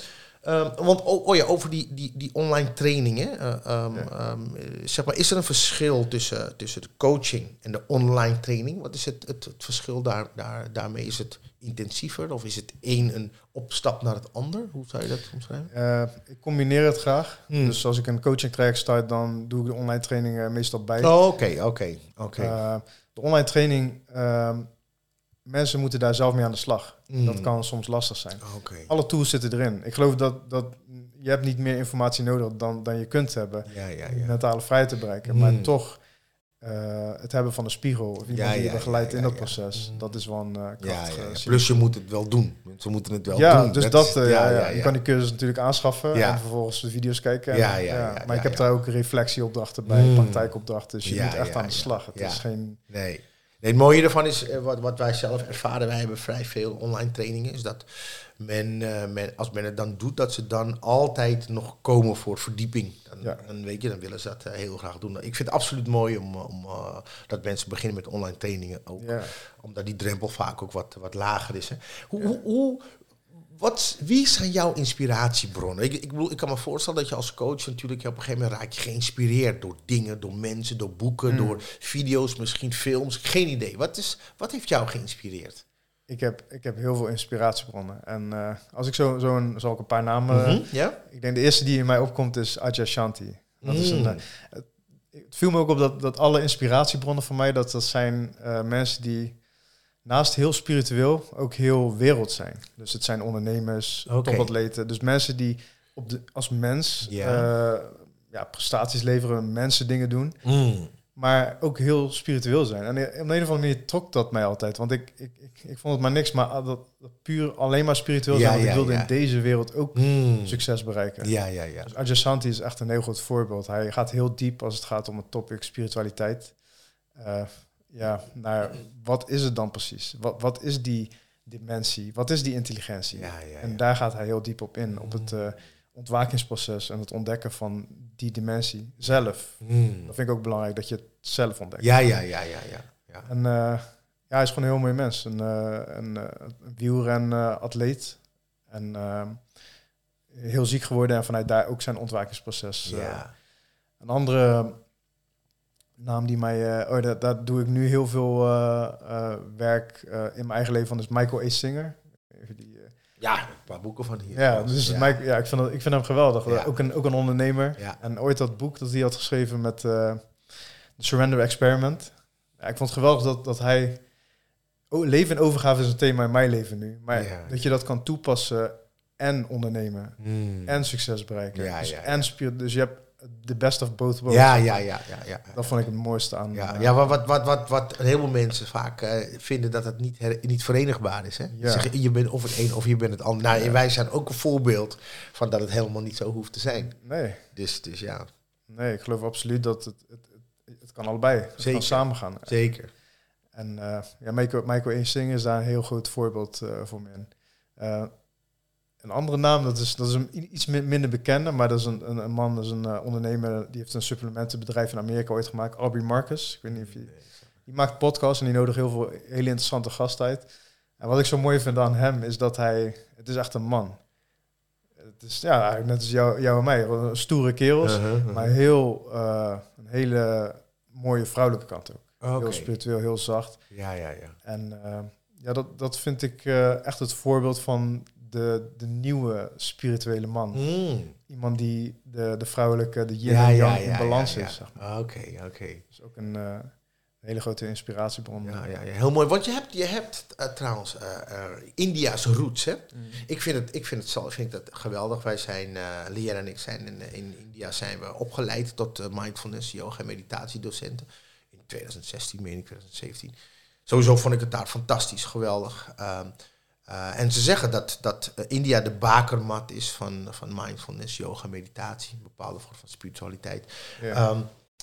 ehm, want oh, oh ja, over die, die, die online trainingen, eh, ehm, Ja. ehm, eh, zeg maar, is er een verschil tussen, tussen de coaching en de online training? Wat is het, het, het verschil daar, daar, daarmee? Is het intensiever of is het één een opstap naar het ander? Hoe zou je dat omschrijven? Eh, ik combineer het graag. Hmm. Dus als ik een coaching traject start, dan doe ik de online trainingen meestal bij. Oh, Oké, oké, oké. Eh, de online training, mensen moeten daar zelf mee aan de slag. Mm. Dat kan soms lastig zijn. Oké. Alle tools zitten erin. Ik geloof dat, dat je hebt niet meer informatie nodig dan, dan je kunt hebben. Ja, ja, om ja. mentale vrijheid te bereiken. Mm. Maar toch eh, het hebben van een spiegel of iemand Ja, die je begeleidt in dat proces, Mm. dat is wel een uh, Ja, krachtige ja, ja. signaal. Plus je moet het wel doen. Ze moeten het wel ja, doen. dus dat, ja, ja, je kan die cursus natuurlijk aanschaffen en vervolgens de video's kijken. En, Ja, ja, maar ik heb daar ook reflectieopdrachten bij, Mm. praktijkopdrachten. Dus je moet echt aan de slag. Het is geen... Nee. Nee. Het mooie ervan is, eh, wat, wat wij zelf ervaren, wij hebben vrij veel online trainingen, is dat men, eh, men, als men het dan doet, dat ze dan altijd nog komen voor verdieping. Dan, Ja. dan weet je, dan willen ze dat eh, heel graag doen. Ik vind het absoluut mooi om, om dat mensen beginnen met online trainingen ook. Ja. Omdat die drempel vaak ook wat, wat lager is. Hè. Hoe, hoe, hoe, wat, wie zijn jouw inspiratiebronnen? Ik, ik, bedoel, ik kan me voorstellen dat je als coach natuurlijk op een gegeven moment raak je geïnspireerd door dingen, door mensen, door boeken, Mm. door video's, misschien films. Geen idee. Wat, is, wat heeft jou geïnspireerd? Ik heb, ik heb heel veel inspiratiebronnen. En eh, als ik zo, zo een, zal ik een paar namen... Ja? Ik denk de eerste die in mij opkomt is Ajay Shanti. Dat is een, Mm. eh, het viel me ook op dat, dat alle inspiratiebronnen van mij, dat, dat zijn mensen die naast heel spiritueel ook heel wereld zijn. Dus het zijn ondernemers, topatleten. Dus mensen die op de, als mens Ja. eh, ja, prestaties leveren, mensen dingen doen. Mm. Maar ook heel spiritueel zijn. En op een of andere manier trok dat mij altijd. Want ik, ik, ik, ik vond het maar niks, maar dat, dat puur alleen maar spiritueel Ja, zijn. Want ik wilde ja. in deze wereld ook Mm. succes bereiken. Ja, ja, ja. Dus Ajasanti is echt een heel goed voorbeeld. Hij gaat heel diep als het gaat om het topic spiritualiteit. Eh, ja, naar wat is het dan precies? Wat, wat is die dimensie? Wat is die intelligentie? Ja, ja, En daar gaat hij heel diep op in. Op het eh, ontwakingsproces en het ontdekken van die dimensie zelf. Mm. Dat vind ik ook belangrijk, dat je het zelf ontdekt. Ja, ja, ja, ja, ja. ja. En eh, ja, hij is gewoon een heel mooi mens. Een, eh een, wielren-atleet. en heel ziek geworden en vanuit daar ook zijn ontwakingsproces. Ja. Een andere naam die mij... eh, oh, daar, daar doe ik nu heel veel eh, eh, werk in mijn eigen leven van, is Michael A. Singer. Even die, ja, een paar boeken van hier. ja, dus ja. Mike, ja, ik, vind dat, ik vind hem geweldig. Ja. Ook, een, ook een ondernemer. Ja. En ooit dat boek dat hij had geschreven met The Surrender Experiment. Ja, ik vond het geweldig dat, dat hij... Oh, leven en overgave is een thema in mijn leven nu. Maar Ja. dat je dat kan toepassen en ondernemen. Mm. En succes bereiken. Dus, ja, ja. En spier, dus je hebt de best of both worlds. Ja, ja, ja, ja, ja. Dat vond ik het mooiste aan. Ja, eh, ja wat, wat, wat, wat, wat een heleboel mensen vaak eh, vinden dat het niet, her- niet verenigbaar is. Hè? Ja. Zeggen, je bent of het een of je bent het ander. Nou, en wij zijn ook een voorbeeld van dat het helemaal niet zo hoeft te zijn. Nee, Dus, dus ja, nee, ik geloof absoluut dat het, het, het, het kan allebei. Het Zeker. kan samen gaan. zeker. En eh ja, Michael, Michael Eensing is daar een heel groot voorbeeld voor me in. Een andere naam, dat is, dat is een iets min- minder bekende, maar dat is een, een, een man, dat is een eh, ondernemer, die heeft een supplementenbedrijf in Amerika ooit gemaakt, Aubrey Marcus. Ik weet niet of je... Die maakt podcasts en die nodigt heel veel hele interessante gasten uit. En wat ik zo mooi vind aan hem, is dat hij... Het is echt een man. Het is ja, eigenlijk net als jou, jou en mij, stoere kerels, Uh-huh, uh-huh. maar heel, eh, een hele mooie vrouwelijke kant ook. Heel spiritueel, heel zacht. Ja, ja, ja. En eh, ja, dat, dat vind ik echt het voorbeeld van de, de nieuwe spirituele man. Mm. Iemand die de, de vrouwelijke, de yin Ja, en yang ja, in balans ja, ja. is. Zeg maar. Ah, Oké, oké. Dus ook een, eh, een hele grote inspiratiebron. Ja, ja, heel mooi. Want je hebt, je hebt eh, trouwens eh, India's roots, hè? Mm. Ik vind het, ik vind het, zelf, vind ik dat geweldig. Wij zijn, Lier en ik zijn in, in India zijn we opgeleid tot mindfulness, yoga en meditatiedocenten. In 2016, meen ik, 2017. Sowieso vond ik het daar fantastisch, geweldig. Ehm, eh, en ze zeggen dat, dat eh, India de bakermat is van, van mindfulness, yoga, meditatie, een bepaalde vorm van spiritualiteit. Ja. Ehm,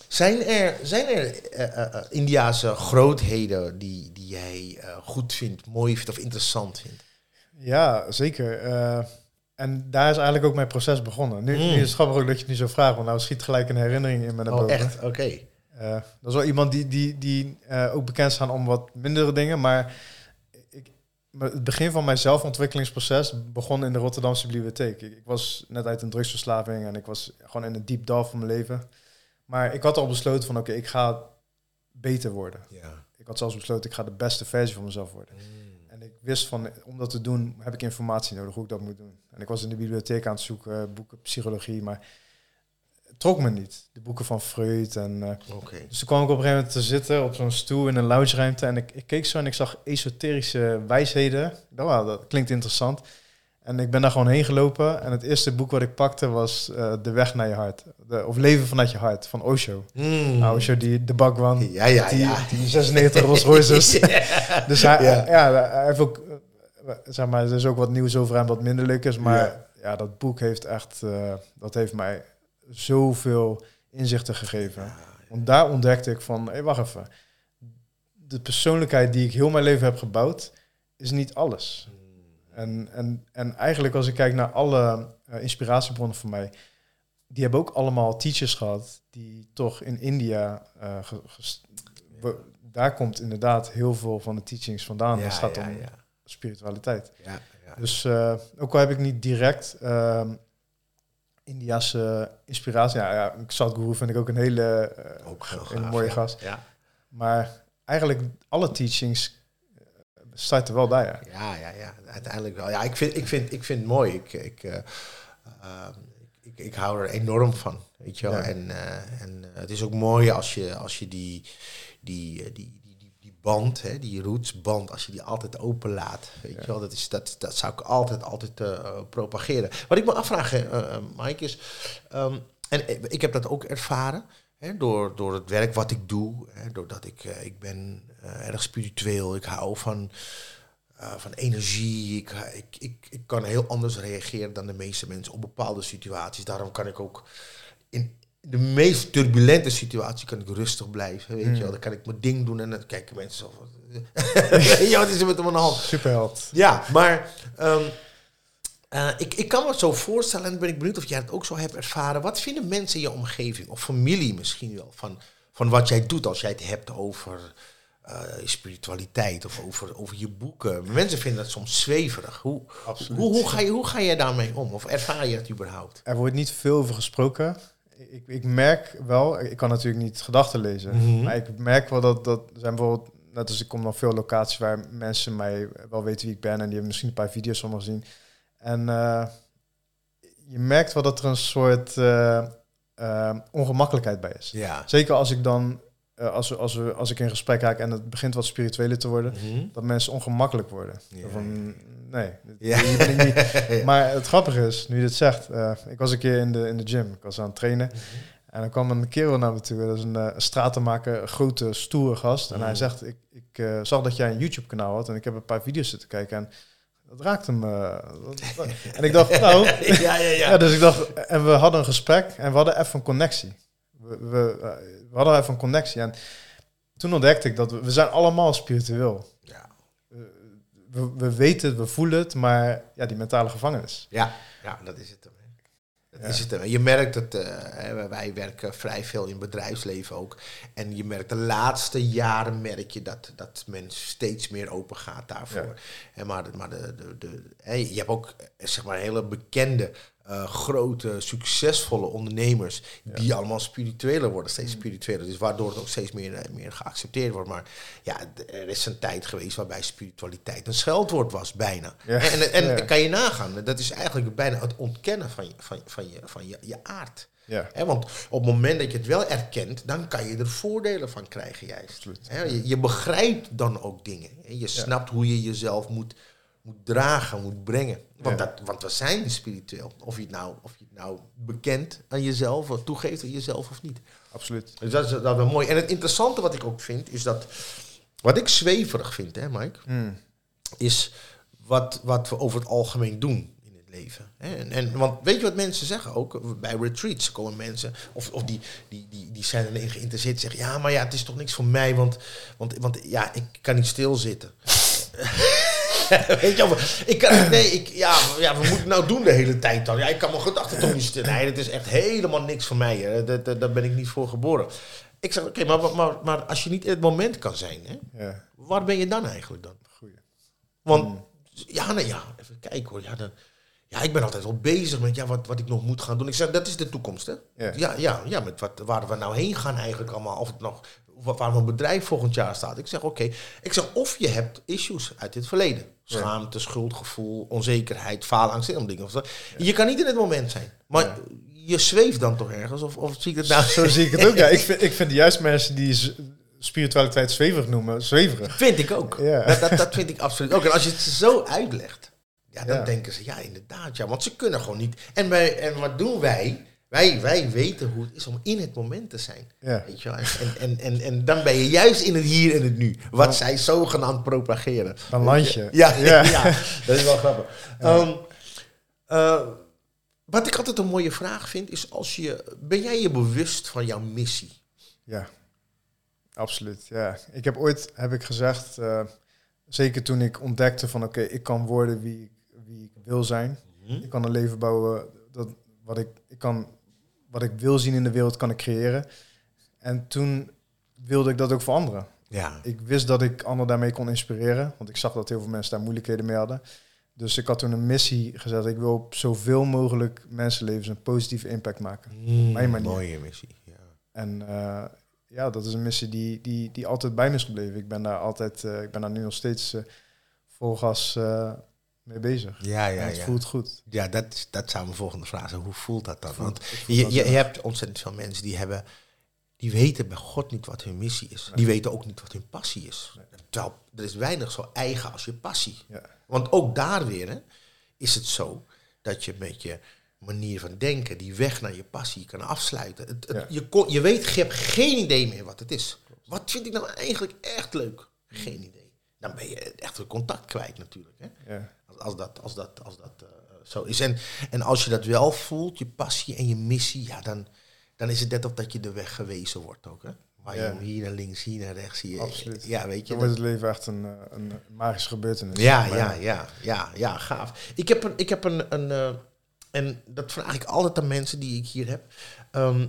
zijn er, zijn er eh, eh, Indiase grootheden die, die jij goed vindt, mooi vindt of interessant vindt? Ja, zeker. En daar is eigenlijk ook mijn proces begonnen. Nu, Mm. nu is het grappig ook dat je het nu zo vraagt, want nou schiet gelijk een herinnering in me naar Oh, boven. echt? Oké. Eh, dat is wel iemand die, die, die ook bekend staan om wat mindere dingen. Maar het begin van mijn zelfontwikkelingsproces begon in de Rotterdamse bibliotheek. Ik, ik was net uit een drugsverslaving en ik was gewoon in een diep dal van mijn leven. Maar ik had al besloten van oké, ik ga beter worden. Ja. Ik had zelfs besloten, ik ga de beste versie van mezelf worden. En ik wist van, om dat te doen, heb ik informatie nodig hoe ik dat moet doen. En ik was in de bibliotheek aan het zoeken, boeken psychologie, maar trok me niet. De boeken van Freud en... Oké. dus toen kwam ik op een gegeven moment te zitten op zo'n stoel in een loungeruimte en ik, ik keek zo en ik zag esoterische wijsheden. Wauw, dat klinkt interessant. En ik ben daar gewoon heen gelopen en het eerste boek wat ik pakte was eh, De Weg naar je hart. De, of Leven vanuit je hart van Osho. Mm. Nou, Osho, die, de bakwan, Ja, ja, die, ja. die 96 Rolls Royces. [LAUGHS] Dus hij, Ja. ja. hij heeft ook, eh, zeg maar, er is ook wat nieuws over hem wat minder leuk is. Maar ja, Ja. dat boek heeft echt, dat heeft mij zoveel inzichten gegeven. Want daar ontdekte ik van, hé, wacht even. De persoonlijkheid die ik heel mijn leven heb gebouwd, is niet alles. En, en, en eigenlijk als ik kijk naar alle eh, inspiratiebronnen van mij, die hebben ook allemaal teachers gehad die toch in India, eh, daar komt inderdaad heel veel van de teachings vandaan. Ja, als het gaat ja, om ja. spiritualiteit. Ja, ja. Dus eh, ook al heb ik niet direct ehm Indiase inspiratie, ja, ja Sadhguru vind ik ook een hele eh, Ook een gaaf, mooie ja. gast. Ja. Maar eigenlijk alle teachings eh, starten wel daar, ja. Ja, ja, ja, uiteindelijk wel. Ja, ik vind, ik vind, ik vind het mooi. Ik, ik, eh, ehm, ik, ik, ik hou er enorm van, weet je wel. Ja. En, eh, en eh, het is ook mooi als je, als je eh, die, die, die band, hè, die rootsband, als je die altijd open laat, weet je wel, dat, is, dat, dat zou ik altijd, altijd uh, propageren. Wat ik me afvraag, uh, Mike, is, um, en ik heb dat ook ervaren, hè, door, door het werk wat ik doe, hè, doordat ik, ik ben erg spiritueel, ik hou van, van energie, ik, ik, ik, ik kan heel anders reageren dan de meeste mensen op bepaalde situaties. Daarom kan ik ook in, de meest turbulente situatie kan ik rustig blijven. Weet je wel, dan kan ik mijn ding doen en dan kijken mensen zo van. [LAUGHS] ja, wat is er met hem aan de hand? Superheld. Ja, maar um, uh, ik, ik kan me zo voorstellen en ben ik benieuwd of jij het ook zo hebt ervaren. Wat vinden mensen in je omgeving of familie misschien wel van, van wat jij doet als jij het hebt over uh, spiritualiteit of over, over je boeken? Mensen vinden dat soms zweverig. Hoe, hoe, hoe, ga je, hoe ga je daarmee om? Of ervaar je het überhaupt? Er wordt niet veel over gesproken ik, ik merk wel, ik kan natuurlijk niet gedachten lezen, Mhm. maar ik merk wel dat, dat zijn bijvoorbeeld, net als ik kom naar veel locaties waar mensen mij wel weten wie ik ben en die hebben misschien een paar video's van me gezien. En uh, je merkt wel dat er een soort uh, uh, ongemakkelijkheid bij is. Ja. Zeker als ik dan, als, we, als, we, als ik in gesprek raak en het begint wat spiritueler te worden, Mm -hmm. dat mensen ongemakkelijk worden. Van, nee, Ja. ben. [LAUGHS] Maar het grappige is, nu je dit zegt, uh, ik was een keer in de, in de gym, ik was aan het trainen. Mhm. En dan kwam een kerel naar me toe, dat is een, uh, stratenmaker, een grote, stoere gast. En Mhm. hij zegt, ik, ik zag dat jij een YouTube-kanaal had en ik heb een paar video's zitten kijken. En dat raakte me. [LAUGHS] en ik dacht, nou... ja, ja, ja. ja, dus ik dacht, en we hadden een gesprek en we hadden even een connectie. We, we, we hadden even een connectie. En toen ontdekte ik dat we, we zijn allemaal spiritueel. Ja. We, we weten het, we voelen het, maar ja, die mentale gevangenis. Ja, ja dat is het. Dat Ja. is het. Je merkt het, uh, wij werken vrij veel in bedrijfsleven ook. En je merkt de laatste jaren merk je dat, dat men steeds meer open gaat daarvoor. En maar maar de, de, de, hey, je hebt ook zeg maar hele bekende, uh, grote, succesvolle ondernemers Ja. die allemaal spiritueler worden, steeds Mm. spiritueler. Dus waardoor het ook steeds meer, eh, meer geaccepteerd wordt. Maar ja, er is een tijd geweest waarbij spiritualiteit een scheldwoord was, bijna. Ja. En, en, en Ja. kan je nagaan, dat is eigenlijk bijna het ontkennen van je, van, van je, van je, je aard. Ja, want op het moment dat je het wel erkent, dan kan je er voordelen van krijgen juist. Absoluut. Je, je begrijpt dan ook dingen. Je snapt hoe je jezelf moet, moet dragen, moet brengen. Want, Ja. dat, want we zijn spiritueel. Of je, het nou, of je het nou bekent aan jezelf, of toegeeft aan jezelf of niet. absoluut. Dus dat is, dat is wel mooi. En het interessante wat ik ook vind, is dat... Wat ik zweverig vind, hè Mike, Mm. is wat, wat we over het algemeen doen in het leven. Hè? En, en, want weet je wat mensen zeggen ook? Bij retreats komen mensen, of, of die, die, die, die zijn erin geïnteresseerd, zeggen ja, maar ja, het is toch niks voor mij, want, want, want ja, ik kan niet stilzitten. [LAUGHS] Weet je ik kan, nee, ik, ja, ja, wat moet ik nou doen de hele tijd dan? Ja, ik kan mijn gedachten toch niet stil. Nee, dat is echt helemaal niks voor mij. Hè. Dat, dat, daar ben ik niet voor geboren. Ik zeg, oké, maar, maar, maar als je niet in het moment kan zijn, hè, Ja, waar ben je dan eigenlijk dan? goeie. Want Mm. ja, nee, ja, even kijken hoor. Ja, dan, ja, ik ben altijd wel bezig met ja, wat, wat ik nog moet gaan doen. Ik zeg, dat is de toekomst, hè? Ja. Ja, ja, ja met wat, waar we nou heen gaan eigenlijk allemaal. Of het nog, waar mijn bedrijf volgend jaar staat. Ik zeg, oké. Ik zeg, of je hebt issues uit het verleden. Schaamte, schuldgevoel, onzekerheid, faalangst, en dingen. Je kan niet in het moment zijn. Maar Ja. je zweeft dan toch ergens? Of, of zie ik het nou... Zo [LAUGHS] zie ik het ook. Ja, ik vind, ik vind juist mensen die spiritualiteit zweverig noemen, zweverig. Vind ik ook. Ja. Dat, dat, dat vind ik absoluut ook. En als je het zo uitlegt, ja, dan Ja. denken ze, ja, inderdaad, ja, want ze kunnen gewoon niet. En, wij, en wat doen wij? Wij? Wij weten hoe het is om in het moment te zijn. Ja, Weet je wel? En, en, en, en dan ben je juist in het hier en het nu. Wat Dan- zij zogenaamd propageren. dan land je. Ja, ja. [LAUGHS] Ja. dat is wel grappig. Ehm, eh, wat ik altijd een mooie vraag vind, is als je, ben jij je bewust van jouw missie? Ja, absoluut. Ja. Ik heb ooit, heb ik gezegd, eh, zeker toen ik ontdekte van oké, ik kan worden wie, ik- wie ik wil zijn. Ik kan een leven bouwen dat wat ik, ik kan, wat ik wil zien in de wereld, kan ik creëren. En toen wilde ik dat ook voor anderen. Ja. Ik wist dat ik anderen daarmee kon inspireren, want ik zag dat heel veel mensen daar moeilijkheden mee hadden. Dus ik had toen een missie gezet. Ik wil op zoveel mogelijk mensenlevens een positieve impact maken. Mijn manier. Mooie missie. Ja. En eh, ja, dat is een missie die, die, die altijd bij me is gebleven. Ik ben daar altijd, eh, ik ben daar nu nog steeds eh, vol gas mee bezig. Ja, ja, en het ja. voelt goed. Ja, dat, is- dat zou mijn volgende vraag zijn. Hoe voelt dat dan? Voelt- Want je, dat, je, hebt ontzettend veel mensen die hebben die weten bij God niet wat hun missie is. Die weten ook niet wat hun passie is. Terwijl er is weinig zo eigen als je passie. Ja. Want ook daar weer hè, is het zo dat je met je manier van denken die weg naar je passie kan afsluiten. Het, het- Ja. je, kon, je weet, je hebt geen idee meer wat het is. Wat vind ik nou eigenlijk echt leuk? Geen idee. Dan ben je echt het contact kwijt natuurlijk. Hè? Ja. Als, als dat, als dat, als dat eh, zo is. En, en als je dat wel voelt, je passie en je missie, ja, dan, dan is het net of dat je de weg gewezen wordt ook. Hè? Waar Ja. je hier naar links, hier naar rechts, hier. Absoluut. Ja, weet je. Dan wordt het leven echt een, eh, een magische gebeurtenis. Ja, Maar ja, ja, ja, ja, gaaf. Ik heb een, ik heb een, een eh, en dat vraag ik altijd aan mensen die ik hier heb. Ehm,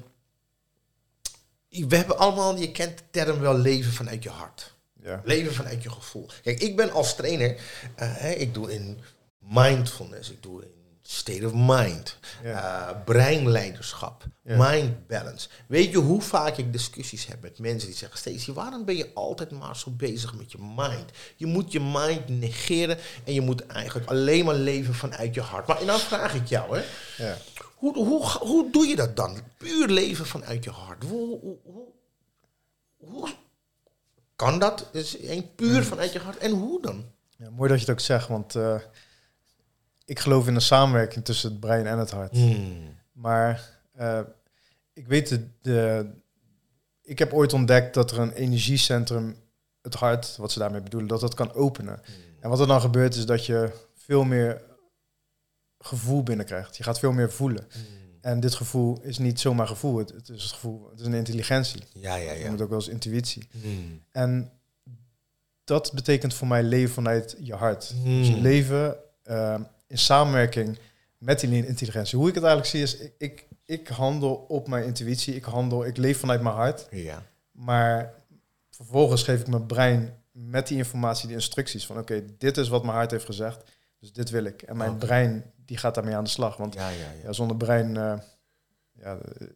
we hebben allemaal, je kent de term wel leven vanuit je hart. Ja. Leven vanuit je gevoel. Kijk, ik ben als trainer, eh, ik doe in mindfulness, ik doe in state of mind, Ja. eh, breinleiderschap, Ja. mind balance. Weet je hoe vaak ik discussies heb met mensen die zeggen, Stacey, waarom ben je altijd maar zo bezig met je mind? Je moet je mind negeren en je moet eigenlijk alleen maar leven vanuit je hart. Maar dan vraag ik jou, hè, Ja. hoe, hoe, hoe doe je dat dan? Puur leven vanuit je hart. Hoe, hoe, hoe, hoe kan dat? Dus één puur vanuit je hart. En hoe dan? Ja, mooi dat je het ook zegt, want eh, ik geloof in een samenwerking tussen het brein en het hart. Hmm. Maar eh, ik weet de, de. Ik heb ooit ontdekt dat er een energiecentrum, het hart, wat ze daarmee bedoelen, dat dat kan openen. En wat er dan gebeurt is dat je veel meer gevoel binnenkrijgt. Je gaat veel meer voelen. En dit gevoel is niet zomaar gevoel. Het, het is het gevoel. Het is een intelligentie. Ja, ja, Je ja. moet ook wel eens intuïtie. Hmm. En dat betekent voor mij leven vanuit je hart. Hmm. Dus leven eh, in samenwerking met die intelligentie. Hoe ik het eigenlijk zie is, ik, ik, ik handel op mijn intuïtie. Ik handel, ik leef vanuit mijn hart. Ja. Maar vervolgens geef ik mijn brein met die informatie, die instructies van oké, dit is wat mijn hart heeft gezegd. Dus dit wil ik. En mijn Oké. brein die gaat daarmee aan de slag. Want Ja, ja, ja. zonder brein eh, ja, eh,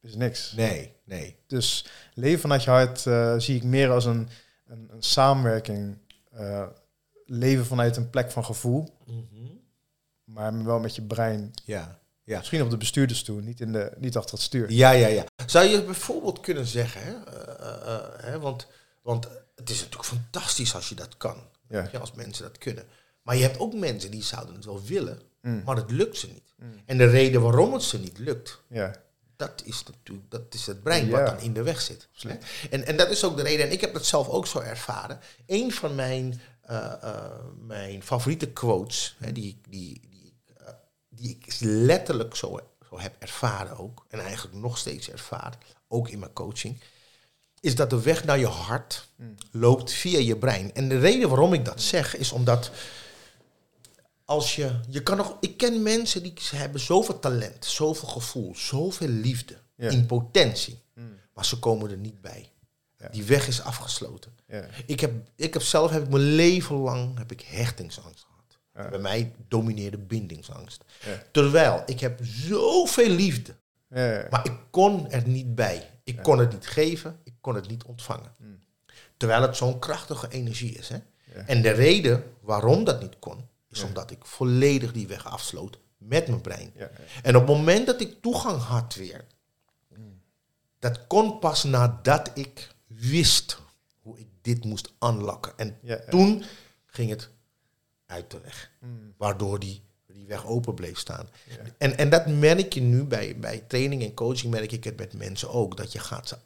is niks. Nee, nee. Dus leven vanuit je hart eh, zie ik meer als een, een, een samenwerking. leven vanuit een plek van gevoel, Mhm. maar wel met je brein. Ja. Ja. Misschien op de bestuurdersstoel, niet, in de, niet achter het stuur. Ja, ja, ja. Zou je bijvoorbeeld kunnen zeggen, hè, hè, want, want het is natuurlijk fantastisch als je dat kan. Ja. Als mensen dat kunnen. Maar je hebt ook mensen die zouden het wel willen, Mm. maar het lukt ze niet. Mm. En de reden waarom het ze niet lukt, Ja, dat is natuurlijk dat is het brein Ja. wat dan in de weg zit. Hè? En, en dat is ook de reden, en ik heb dat zelf ook zo ervaren. Een van mijn, eh, eh, mijn favoriete quotes, hè, die, die, die, eh, die ik letterlijk zo, zo heb ervaren ook, en eigenlijk nog steeds ervaar, ook in mijn coaching, is dat de weg naar je hart Mm. loopt via je brein. En de reden waarom ik dat zeg, is omdat als je, je kan nog, ik ken mensen die hebben zoveel talent, zoveel gevoel, zoveel liefde, Ja. in potentie, Mm. maar ze komen er niet bij. Ja. Die weg is afgesloten. ja, Ik heb, ik heb zelf heb ik mijn leven lang heb ik hechtingsangst gehad. Bij mij domineerde bindingsangst. Terwijl ik heb zoveel liefde, maar ik kon er niet bij. Ik kon het niet geven, ik kon het niet ontvangen. Mm. Terwijl het zo'n krachtige energie is. Hè? En de reden waarom dat niet kon, is Ja. omdat ik volledig die weg afsloot met mijn brein. Ja. En op het moment dat ik toegang had weer, dat kon pas nadat ik wist hoe ik dit moest unlocken. En toen ging het uit de weg, Mm. waardoor die, die weg open bleef staan. En, en dat merk je nu bij, bij training en coaching, merk ik het met mensen ook, dat je gaat ze.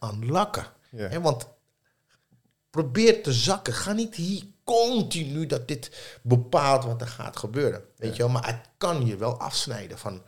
Hè, want probeer te zakken. Ga niet hier continu dat dit bepaalt wat er gaat gebeuren. Weet je wel? Maar het kan je wel afsnijden van,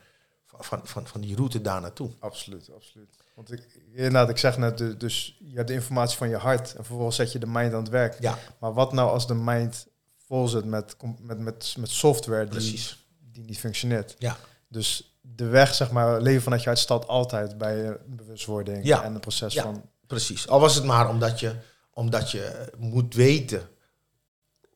van, van, van die route daar naartoe. Absoluut, absoluut. Want ik, inderdaad, ik zeg net, dus je hebt de informatie van je hart en vervolgens zet je de mind aan het werk. Ja, Maar wat nou als de mind vol zit met, met, met, met software die, precies. die niet functioneert? Ja. Dus de weg, zeg maar, leven vanuit je hart staat altijd bij bewustwording Ja. en het proces Ja. van... Precies. Al was het maar omdat je, omdat je moet weten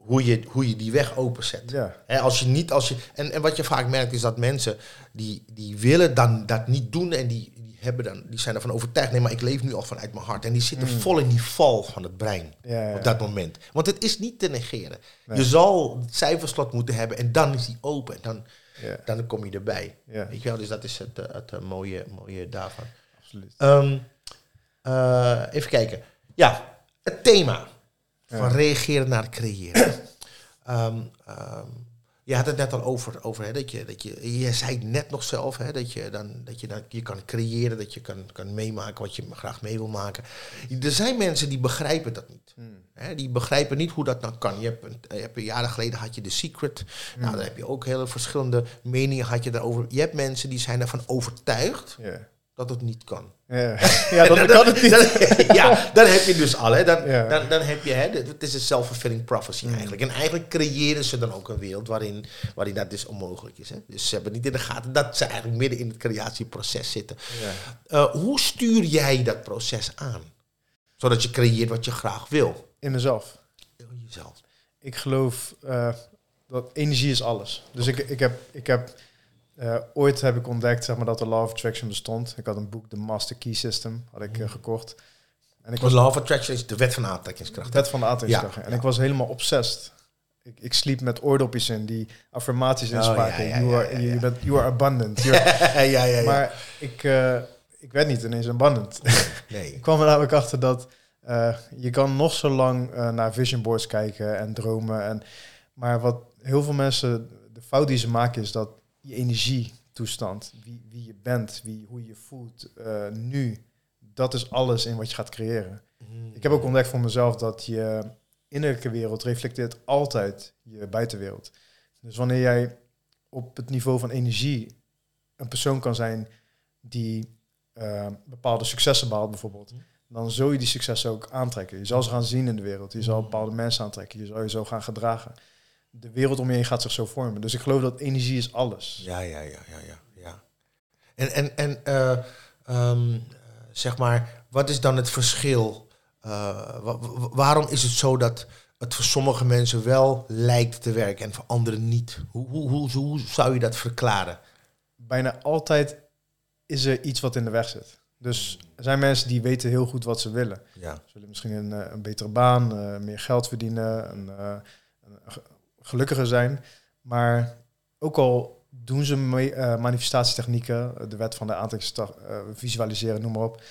hoe je, hoe je die weg openzet. Ja, als je niet, als je, en, en wat je vaak merkt is dat mensen die, die willen dan dat niet doen en die, die, hebben dan, die zijn ervan overtuigd, nee, maar ik leef nu al vanuit mijn hart. En die zitten Mm. vol in die val van het brein ja, ja. op dat moment. Want het is niet te negeren. Nee. Je zal het cijferslot moeten hebben en dan is die open. En dan, dan kom je erbij. Weet je wel, dus dat is het, eh, het, eh, mooie, mooie daarvan. absoluut. Ehm, Eh, even kijken. Ja, het thema van reageren naar creëren. [CLEARS THROAT] Ehm, ehm, je had het net al over, over hè, dat je, dat je, je zei net nog zelf, hè, dat je dan, dat je dan, je kan creëren, dat je kan, kan meemaken wat je graag mee wil maken. Er zijn mensen die begrijpen dat niet. Hmm. Hè, die begrijpen niet hoe dat nou kan. Je hebt, een, je hebt jaren geleden had je The Secret. Nou, daar heb je ook hele verschillende meningen had je daarover. Je hebt mensen die zijn ervan overtuigd Ja. Dat het niet kan. Ja. [LAUGHS] ja, [LAUGHS] dan kan het niet. Dan, [LAUGHS] ja, dan heb je dus al. Hè. Dan, Ja. dan, dan heb je, hè, het is een self-fulfilling prophecy eigenlijk. En eigenlijk creëren ze dan ook een wereld waarin, waarin dat dus onmogelijk is. Hè. Dus ze hebben niet in de gaten dat ze eigenlijk midden in het creatieproces zitten. Ja. Eh, hoe stuur jij dat proces aan? Zodat je creëert wat je graag wil. In mezelf. In jezelf. Ik geloof eh, dat energie is alles. Dus ik, ik heb, ik heb eh, ooit heb ik ontdekt zeg maar, dat de Law of Attraction bestond. Ik had een boek, The Master Key System, had ik eh, gekocht. En ik Was was Law of Attraction is de wet van aantrekkingskracht. hè? wet van de aantrekkingskracht. Ja, En ja. ik was helemaal obsessed. Ik, ik sliep met oordopjes in die affirmaties Oh, inspraken. ja, you, are, you, ja. bent- you are abundant. [LAUGHS] Ja, ja, ja. Maar ik, eh, ik werd niet ineens abundant. [LAUGHS] nee. Ik kwam er namelijk achter dat je kan nog zo lang naar vision boards kijken en dromen. En, maar wat heel veel mensen, de fout die ze maken is dat je energietoestand, wie, wie je bent, wie, hoe je je voelt eh, nu, dat is alles in wat je gaat creëren. Ik heb ook ontdekt voor mezelf dat je innerlijke wereld reflecteert altijd je buitenwereld. Dus wanneer jij op het niveau van energie een persoon kan zijn die eh, bepaalde successen behaalt bijvoorbeeld, dan zul je die successen ook aantrekken. Je zal ze gaan zien in de wereld. Je zal bepaalde mensen aantrekken. Je zal je zo gaan gedragen. De wereld om je heen gaat zich zo vormen. Dus ik geloof dat energie is alles. Ja, ja, ja, ja, ja. ja. En, en, en eh, ehm, eh, zeg maar, wat is dan het verschil? Eh, wa- wa- waarom is het zo dat het voor sommige mensen wel lijkt te werken en voor anderen niet? Hoe, hoe, hoe, hoe zou je dat verklaren? Bijna altijd is er iets wat in de weg zit. Dus er zijn mensen die weten heel goed wat ze willen. Ja. Ze willen misschien een, eh, een betere baan, meer geld verdienen, een, gelukkiger zijn. Maar ook al doen ze eh, manifestatietechnieken, de wet van de aantrekkingskracht, eh, visualiseren, noem maar op.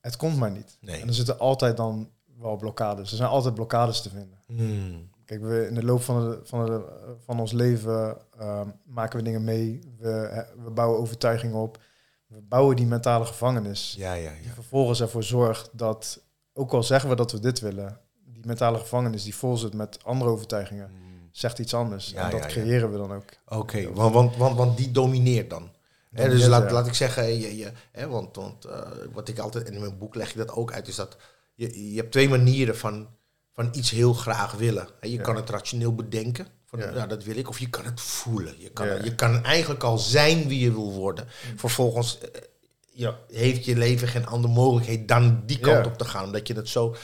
Het komt maar niet. Nee. En er zitten altijd dan wel blokkades. Er zijn altijd blokkades te vinden. Hmm. Kijk, we in de loop van, de, van, de, van ons leven ehm, maken we dingen mee. We, we bouwen overtuigingen op. We bouwen die mentale gevangenis. Ja, ja, Die ja. vervolgens ervoor zorgt dat, ook al zeggen we dat we dit willen, die mentale gevangenis die vol zit met andere overtuigingen, Hmm. Zegt iets anders. Ja, en dat ja, creëren we dan ook. Oké, want, want, want, want die domineert dan. Dus laat, laat ik zeggen, je, je, hè, want, want eh, wat ik altijd in mijn boek leg je dat ook uit, is dat je, je hebt twee manieren van, van iets heel graag willen. Hè, je Ja. kan het rationeel bedenken, van Ja. ja. dat wil ik, of je kan het voelen. Je kan, Ja. je kan eigenlijk al zijn wie je wil worden. Vervolgens eh, ja, heeft je leven geen andere mogelijkheid dan die kant op te gaan, omdat je het zo,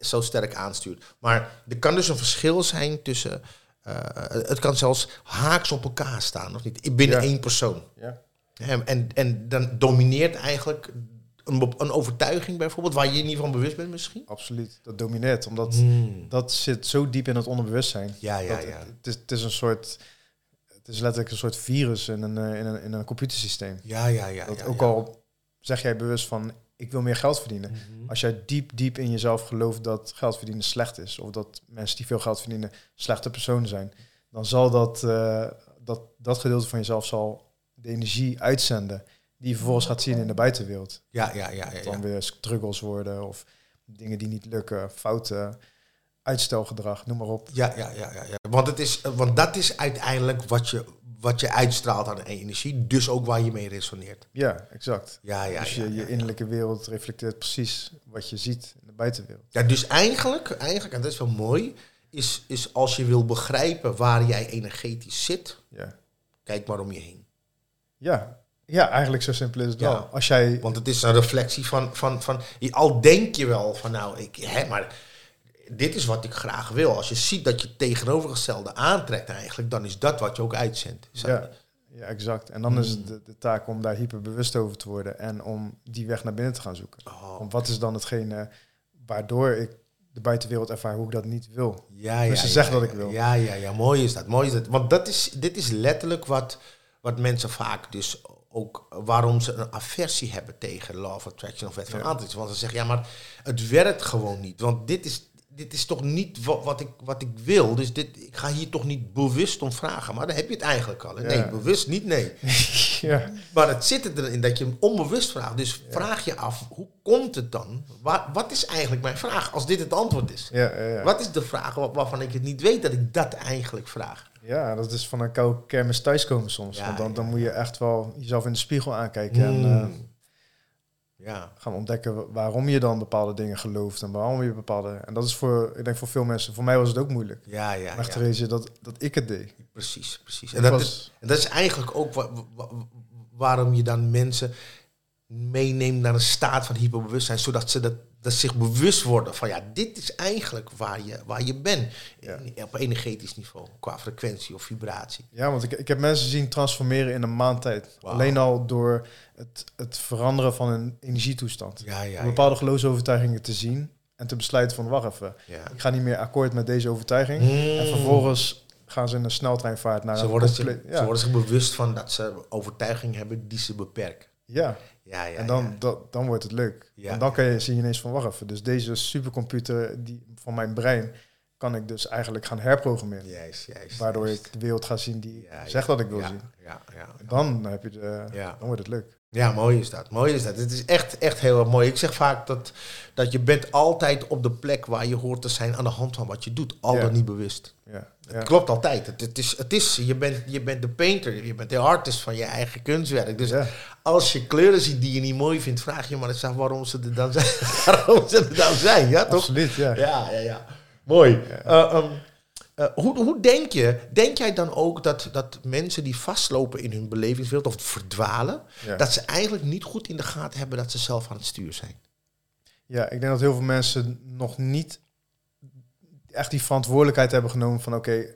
zo sterk aanstuurt. Maar er kan dus een verschil zijn tussen. eh, het kan zelfs haaks op elkaar staan, of niet? Binnen Ja. één persoon. Ja. En, en, en dan domineert eigenlijk een, een overtuiging bijvoorbeeld, waar je je niet van bewust bent misschien? Absoluut. Dat domineert. Omdat Hmm. dat zit zo diep in het onderbewustzijn. Ja, ja, Dat ja. Het, is, het is een soort... Het is letterlijk een soort virus in een, eh, in een, in een computersysteem. Ja, ja, ja. dat ja, ook ja. al zeg jij bewust van, ik wil meer geld verdienen. Mhm. Als jij diep, diep in jezelf gelooft dat geld verdienen slecht is, of dat mensen die veel geld verdienen slechte personen zijn, dan zal dat, eh, dat, dat gedeelte van jezelf zal de energie uitzenden die je vervolgens gaat zien in de buitenwereld. Ja, ja, ja. ja, dan weer struggles worden of dingen die niet lukken, fouten, uitstelgedrag, noem maar op. Ja, ja, ja, ja, ja. Want, het is, want dat is uiteindelijk wat je, wat je uitstraalt aan energie, dus ook waar je mee resoneert. Ja, exact. Ja, ja, dus je, ja, je innerlijke wereld reflecteert precies wat je ziet in de buitenwereld. Ja, dus eigenlijk, eigenlijk, en dat is wel mooi, is, is als je wil begrijpen waar jij energetisch zit, Ja. kijk maar om je heen. Ja. ja, eigenlijk zo simpel is het Ja. wel. Als jij Want het is een reflectie van, van, van al denk je wel van nou, ik, hè, maar dit is wat ik graag wil. Als je ziet dat je het tegenovergestelde aantrekt eigenlijk, dan is dat wat je ook uitzendt. Ja, ja, exact. En dan is Hmm. het de, de taak om daar hyperbewust over te worden en om die weg naar binnen te gaan zoeken. Oh, Want wat is dan hetgene waardoor ik de buitenwereld ervaar hoe ik dat niet wil? ja, ja, Dus ze ja, zeggen ja, dat ik wil. Ja, ja, ja, mooi is dat. Mooi is dat. Want dat is, dit is letterlijk wat, wat mensen vaak dus ook waarom ze een aversie hebben tegen Law of Attraction of wet van Ja. aantrekking. Want ze zeggen, ja, maar het werkt gewoon niet. Want dit is, dit is toch niet wat, wat, ik, wat ik wil. Dus dit, ik ga hier toch niet bewust om vragen. Maar dan heb je het eigenlijk al. hè. Nee, Ja. bewust niet, nee. [LAUGHS] ja. Maar het zit erin dat je hem onbewust vraagt. Dus vraag je af, hoe komt het dan? Wa- wat is eigenlijk mijn vraag als dit het antwoord is? Wat is de vraag wa- waarvan ik het niet weet dat ik dat eigenlijk vraag? ja, dat is van een koude kermis thuiskomen soms. Want dan, dan moet je echt wel jezelf in de spiegel aankijken en eh. Ja, gaan ontdekken waarom je dan bepaalde dingen gelooft en waarom je bepaalde... En dat is voor, ik denk voor veel mensen, voor mij was het ook moeilijk. ja, ja. maar ja. dat, dat ik het deed. Precies, precies. En dat, was- is, en dat is eigenlijk ook wa- wa- waarom je dan mensen meeneemt naar een staat van hyperbewustzijn, zodat ze dat, dat zich bewust worden van ja, dit is eigenlijk waar je, waar je bent. Ja. Op energetisch niveau, qua frequentie of vibratie. Ja, want ik, ik heb mensen zien transformeren in een maand tijd. Alleen al door het, het veranderen van een energietoestand. Ja, ja. Om bepaalde geloofsovertuigingen te zien en te besluiten van wacht even, ja. ik ga niet meer akkoord met deze overtuiging. Mm. En vervolgens gaan ze in een sneltreinvaart naar Ze een worden, zich, ze worden zich bewust van dat ze overtuiging hebben die ze beperken. Ja, Ja, ja, en dan, ja. dat, dan wordt het leuk. Ja. En dan kan je, zie je ineens van wacht even, dus deze supercomputer die, van mijn brein kan ik dus eigenlijk gaan herprogrammeren. Juist, juist. Waardoor juist. ik de wereld ga zien die ik zeg dat ik wil zien. Ja, ja. Dan heb je de, Ja. dan wordt het leuk. Ja, mooi is dat. Mooi is dat. Het is echt, echt heel erg mooi. Ik zeg vaak dat, dat je bent altijd op de plek waar je hoort te zijn aan de hand van wat je doet. Al Ja. dan niet bewust. Ja, Het ja. klopt altijd. Het, het is, het is, je, bent, je bent de painter, je bent de artist van je eigen kunstwerk. Dus Ja. als je kleuren ziet die je niet mooi vindt, vraag je maar eens af waarom ze er dan [LAUGHS] zijn. waarom ze er dan zijn, ja toch? Absoluut, ja. Ja, ja, ja. Mooi. Eh, ehm, eh, hoe, hoe denk je, denk jij dan ook dat, dat mensen die vastlopen in hun belevingswereld of verdwalen, Ja. dat ze eigenlijk niet goed in de gaten hebben dat ze zelf aan het stuur zijn? Ja, ik denk dat heel veel mensen nog niet echt die verantwoordelijkheid hebben genomen van oké,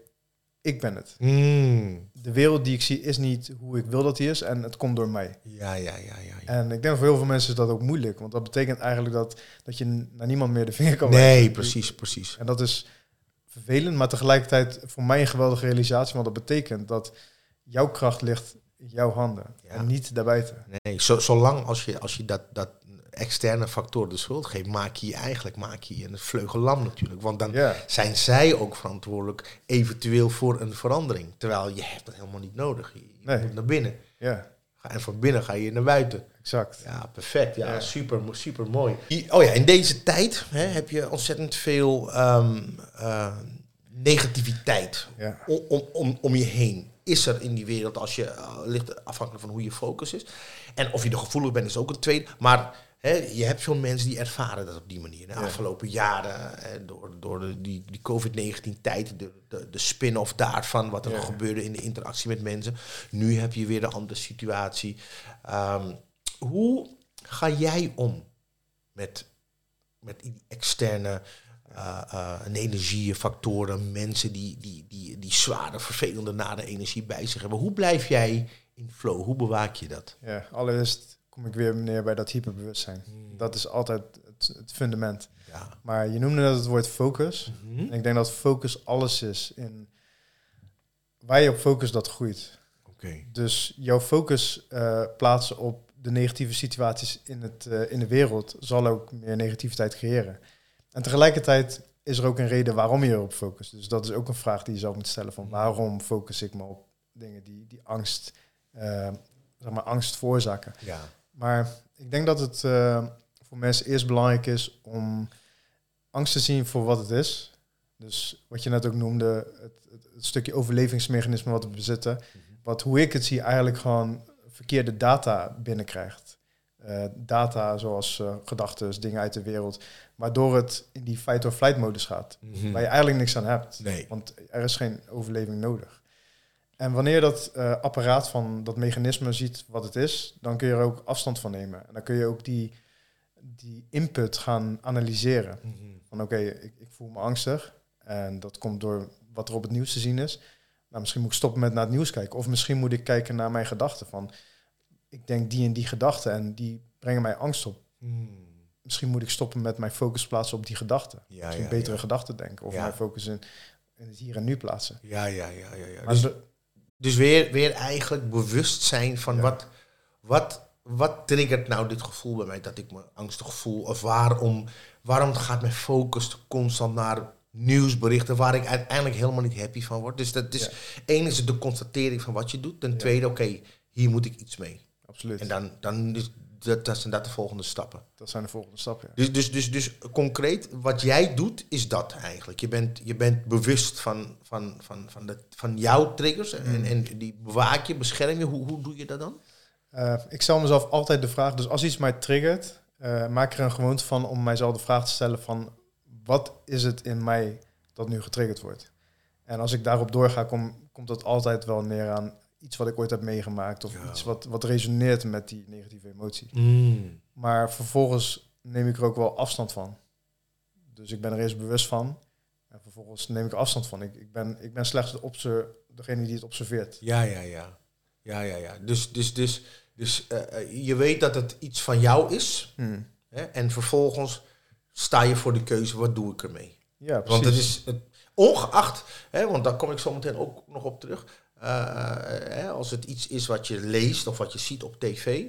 ik ben het. Hmm. De wereld die ik zie is niet hoe ik wil dat die is en het komt door mij. Ja, ja, ja, ja. ja. En ik denk voor heel veel mensen is dat ook moeilijk, want dat betekent eigenlijk dat, dat je naar niemand meer de vinger kan Nee, precies, precies. En dat is vervelend, maar tegelijkertijd voor mij een geweldige realisatie, want dat betekent dat jouw kracht ligt in jouw handen Ja. en niet daarbuiten. Nee, zo, zolang als je, als je dat, dat externe factor de schuld geeft, maak je je eigenlijk maak je je een vleugellam natuurlijk. Want dan Ja, zijn zij ook verantwoordelijk eventueel voor een verandering. Terwijl je hebt dat helemaal niet nodig. Je, Nee. moet naar binnen. ja, En van binnen ga je naar buiten. Exact. Ja, perfect. Ja, Ja. super, super mooi. Oh ja, in deze tijd hè, heb je ontzettend veel ehm, eh, negativiteit Ja. om, om, om, om je heen. Is er in die wereld als je eh, ligt afhankelijk van hoe je focus is. En of je er gevoelig bent is ook een tweede. Maar hè, je hebt veel mensen die ervaren dat op die manier. De Ja. afgelopen jaren, eh, door, door de, die, die COVID-19 tijd, de, de, de spin-off daarvan, wat er Ja. gebeurde in de interactie met mensen. Nu heb je weer een andere situatie. Ehm, hoe ga jij om met, met die externe energieën, factoren, mensen die, die, die, die zware, vervelende, nare energie bij zich hebben? Hoe blijf jij in flow? Hoe bewaak je dat? Ja, allereerst kom ik weer neer bij dat hyperbewustzijn. Dat is altijd het, het fundament. Ja. Maar je noemde net het woord focus. Mhm. En ik denk dat focus alles is. In waar je op focus, dat groeit. Oké. Dus jouw focus eh, plaatsen op de negatieve situaties in, het, eh, in de wereld zal ook meer negativiteit creëren. En tegelijkertijd is er ook een reden waarom je erop focust. Dus dat is ook een vraag die je zelf moet stellen van waarom focus ik me op dingen die, die angst, eh, zeg maar angst veroorzaken. Ja. Maar ik denk dat het eh, voor mensen eerst belangrijk is om angst te zien voor wat het is. Dus wat je net ook noemde, het, het, het stukje overlevingsmechanisme wat we bezitten. Wat hoe ik het zie eigenlijk gewoon verkeerde data binnenkrijgt. Eh, data zoals eh gedachten, dingen uit de wereld. Waardoor het in die fight-or-flight modus gaat. Mhm. Waar je eigenlijk niks aan hebt. Nee. Want er is geen overleving nodig. En wanneer dat eh, apparaat van dat mechanisme ziet wat het is, dan kun je er ook afstand van nemen. En dan kun je ook die, die input gaan analyseren. Mhm. Van oké, ik, ik voel me angstig. En dat komt door wat er op het nieuws te zien is. Nou, misschien moet ik stoppen met naar het nieuws kijken. Of misschien moet ik kijken naar mijn gedachten. Van ik denk die en die gedachten en die brengen mij angst op. Mhm. Misschien moet ik stoppen met mijn focus plaatsen op die gedachten. Ja, misschien ja, betere ja. gedachten denken. Of mijn focus in, in het hier en nu plaatsen. Ja, ja, ja, ja. ja. Dus, de- dus weer, weer eigenlijk bewust zijn van wat, Wat, wat triggert nou dit gevoel bij mij dat ik me angstig voel? Of waarom, waarom gaat mijn focus constant naar nieuwsberichten waar ik uiteindelijk helemaal niet happy van word? Dus dat is, één is de constatering van wat je doet. Ten tweede, oké, hier moet ik iets mee. Absoluut. En dan, dan is dat, dat zijn dat de volgende stappen. Dat zijn de volgende stappen. Ja. Dus, dus, dus, dus concreet, wat jij doet, is dat eigenlijk. Je bent, je bent bewust van, van, van, van, de, van jouw triggers en, en die bewaak je, bescherm je. Hoe, hoe doe je dat dan? Uh, ik stel mezelf altijd de vraag, dus als iets mij triggert, uh, maak er een gewoonte van om mijzelf de vraag te stellen van wat is het in mij dat nu getriggerd wordt? En als ik daarop doorga, kom, komt dat altijd wel neer aan iets wat ik ooit heb meegemaakt of Ja. iets wat, wat resoneert met die negatieve emotie. Mm. Maar vervolgens neem ik er ook wel afstand van. Dus ik ben er eerst bewust van. En vervolgens neem ik afstand van. Ik, ik, ben, ik ben slechts de degene die het observeert. Ja, ja, ja. Ja, ja, ja. Dus, dus, dus, dus eh, eh, je weet dat het iets van jou is. Hmm. Hè? En vervolgens sta je voor de keuze, wat doe ik ermee? Ja, precies. Want het is het, ongeacht, hè, want daar kom ik zo meteen ook nog op terug. eh, hè, als het iets is wat je leest of wat je ziet op tv,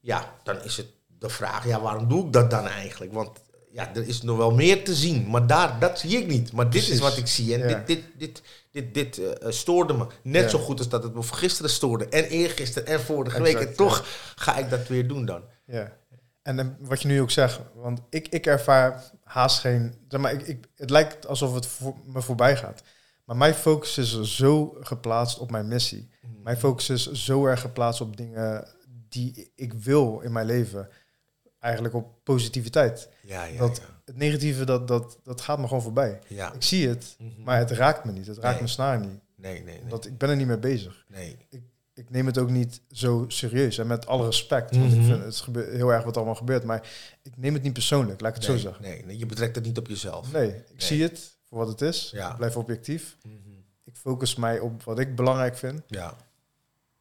ja, dan is het de vraag, ja, waarom doe ik dat dan eigenlijk? Want ja, er is nog wel meer te zien, maar daar, dat zie ik niet. Maar dit is wat ik zie en Ja. dit, dit, dit, dit, dit eh, stoorde me. Net Ja. zo goed als dat het me gisteren stoorde en eergisteren en vorige week. En toch ga ik dat weer doen dan. Ja. En wat je nu ook zegt, want ik, ik ervaar haast geen... Zeg maar, ik, ik, het lijkt alsof het voor, me voorbij gaat. Maar mijn focus is zo geplaatst op mijn missie. Mijn focus is zo erg geplaatst op dingen die ik wil in mijn leven. Eigenlijk op positiviteit. Ja, ja, dat, ja. Het negatieve, dat, dat, dat gaat me gewoon voorbij. ja. Ik zie het, Mhm. maar het raakt me niet. Het raakt Nee. mijn snaar niet. Nee, nee, nee. Want ik ben er niet mee bezig. nee. ik neem het ook niet zo serieus. En met alle respect. Want ik Mhm. vind het heel erg wat allemaal gebeurt. Maar ik neem het niet persoonlijk, laat ik het nee, zo zeggen. Nee, nee, je betrekt het niet op jezelf. Nee, ik zie het voor wat het is. Ja. Ik blijf objectief. Mhm. Ik focus mij op wat ik belangrijk vind. Ja,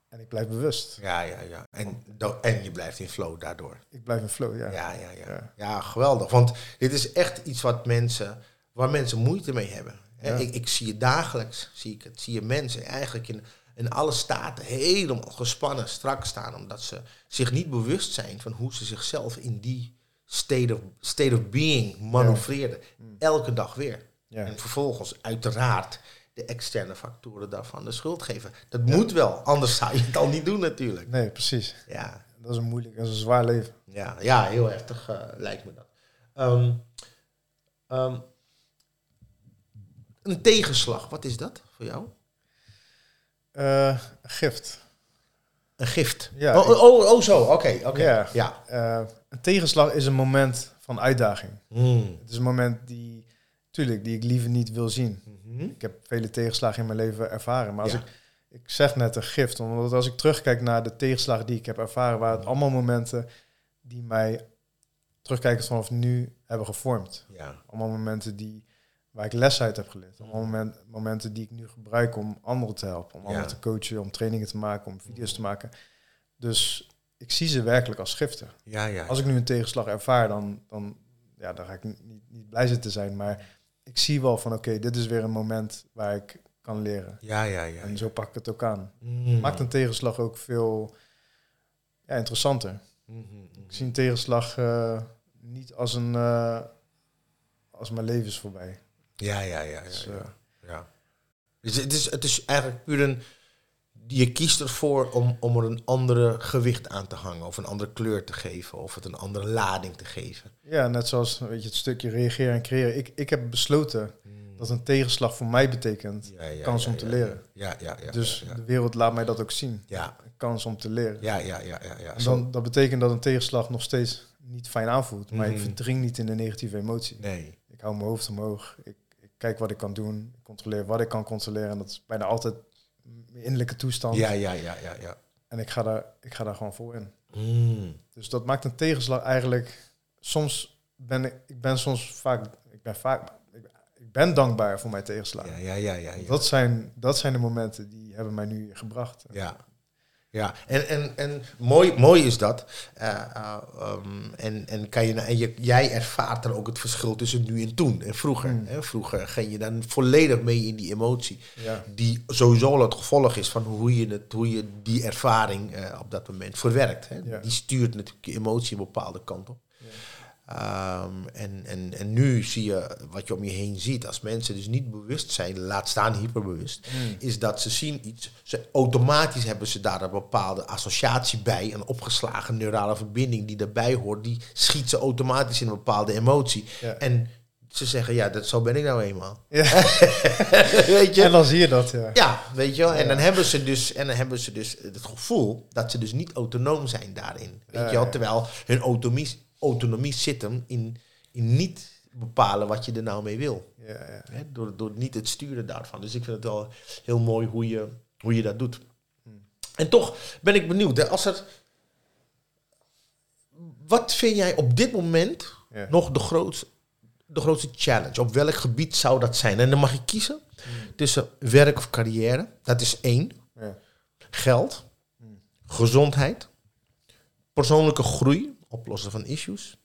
En ik blijf bewust. ja, ja. ja. En, en je blijft in flow daardoor. Ik blijf in flow, ja. Ja, ja, ja. Ja, Ja. geweldig. Want dit is echt iets wat mensen, waar mensen moeite mee hebben. Ja. Ik, ik zie je dagelijks, zie ik het. Zie je mensen eigenlijk in, in alle staten helemaal gespannen, strak staan. Omdat ze zich niet bewust zijn van hoe ze zichzelf in die state of, state of being manoeuvreren. Elke dag weer. Ja. En vervolgens uiteraard de externe factoren daarvan de schuld geven. Dat moet wel, anders zou je het al niet doen natuurlijk. Nee, precies. Ja, Dat is een moeilijk, dat is een zwaar leven. ja, ja heel heftig eh, lijkt me dat. Ehm, ehm, een tegenslag, wat is dat voor jou? Eh, gift. Een gift. Ja, oh, oh, oh, zo, oké. oké. Ja. ja. Eh, een tegenslag is een moment van uitdaging. Hmm. Het is een moment die, tuurlijk, die ik liever niet wil zien. Mhm. Ik heb vele tegenslagen in mijn leven ervaren. Maar als Ja. ik, ik zeg net een gift, omdat als ik terugkijk naar de tegenslagen die ik heb ervaren, waren het allemaal momenten die mij terugkijkend vanaf nu hebben gevormd. Ja. Allemaal momenten die, waar ik les uit heb geleerd. Allemaal moment, momenten die ik nu gebruik om anderen te helpen. Om Ja. anderen te coachen, om trainingen te maken, om video's te maken. Dus ik zie ze werkelijk als giften. Ja, ja. Als ik nu een tegenslag ervaar, dan, dan, ja, dan ga ik niet, niet, niet blij zitten zijn. Maar ik zie wel van, oké, dit is weer een moment waar ik kan leren. Ja, ja, ja. En zo pak ik het ook aan. Mm. Maakt een tegenslag ook veel ja, interessanter. Mhm, mhm. Ik zie een tegenslag eh, niet als een... eh, als mijn leven is voorbij. Ja, ja, ja. ja, Dus, ja. eh, Ja. Dus het is, het is eigenlijk puur een... Je kiest ervoor om, om er een andere gewicht aan te hangen. Of een andere kleur te geven. Of het een andere lading te geven. ja, net zoals weet je, het stukje reageren en creëren. Ik, ik heb besloten dat een tegenslag voor mij betekent Ja, ja, kans om te leren. Ja, ja, ja. dus de wereld laat mij dat ook zien. ja. Kans om te leren. Ja, ja, ja, ja. ja. En dan, dat betekent dat een tegenslag nog steeds niet fijn aanvoelt. Maar ik Mhm. verdring niet in de negatieve emotie. Nee. Ik hou mijn hoofd omhoog. Ik kijk wat ik kan doen. Controleer wat ik kan controleren. En dat is bijna altijd mijn innerlijke toestand. Ja, ja, ja, ja, ja. En ik ga, daar, ik ga daar gewoon voor in. Mm. Dus dat maakt een tegenslag eigenlijk... Soms ben ik... Ik ben soms vaak... Ik ben vaak... Ik, ik ben dankbaar voor mijn tegenslagen. Ja, ja, ja, ja. ja. Dat, zijn, dat zijn de momenten die hebben mij nu gebracht. Ja. Ja, en, en, en mooi, mooi is dat. Uh, uh, um, en en, kan je, en je, jij ervaart dan ook het verschil tussen nu en toen en vroeger. Mm. Hè? Vroeger ging je dan volledig mee in die emotie. Ja. Die sowieso al het gevolg is van hoe je, het, hoe je die ervaring uh, op dat moment verwerkt. Hè? Ja. Die stuurt natuurlijk je emotie een bepaalde kant op. Um, en, en, en nu zie je wat je om je heen ziet. Als mensen dus niet bewust zijn, laat staan hyperbewust, Mm. is dat ze zien iets. Ze, automatisch hebben ze daar een bepaalde associatie bij. Een opgeslagen neurale verbinding die daarbij hoort. Die schiet ze automatisch in een bepaalde emotie. Ja. En ze zeggen, ja, dat, zo ben ik nou eenmaal. Ja. [LAUGHS] weet je? En dan zie je dat, ja. Ja, weet je wel. En dan hebben ze dus, en dan hebben ze dus het gevoel dat ze dus niet autonoom zijn daarin. Weet je wel? Terwijl hun autonomie, autonomie zit hem in, in niet bepalen wat je er nou mee wil. Ja, ja. Door, door niet het sturen daarvan. Dus ik vind het wel heel mooi hoe je, hoe je dat doet. Hmm. En toch ben ik benieuwd. Hè, als er, wat vind jij op dit moment Ja. nog de grootste, de grootste challenge? Op welk gebied zou dat zijn? En dan mag je kiezen tussen werk of carrière. Dat is één. Ja. Geld, gezondheid, persoonlijke groei, oplossen van issues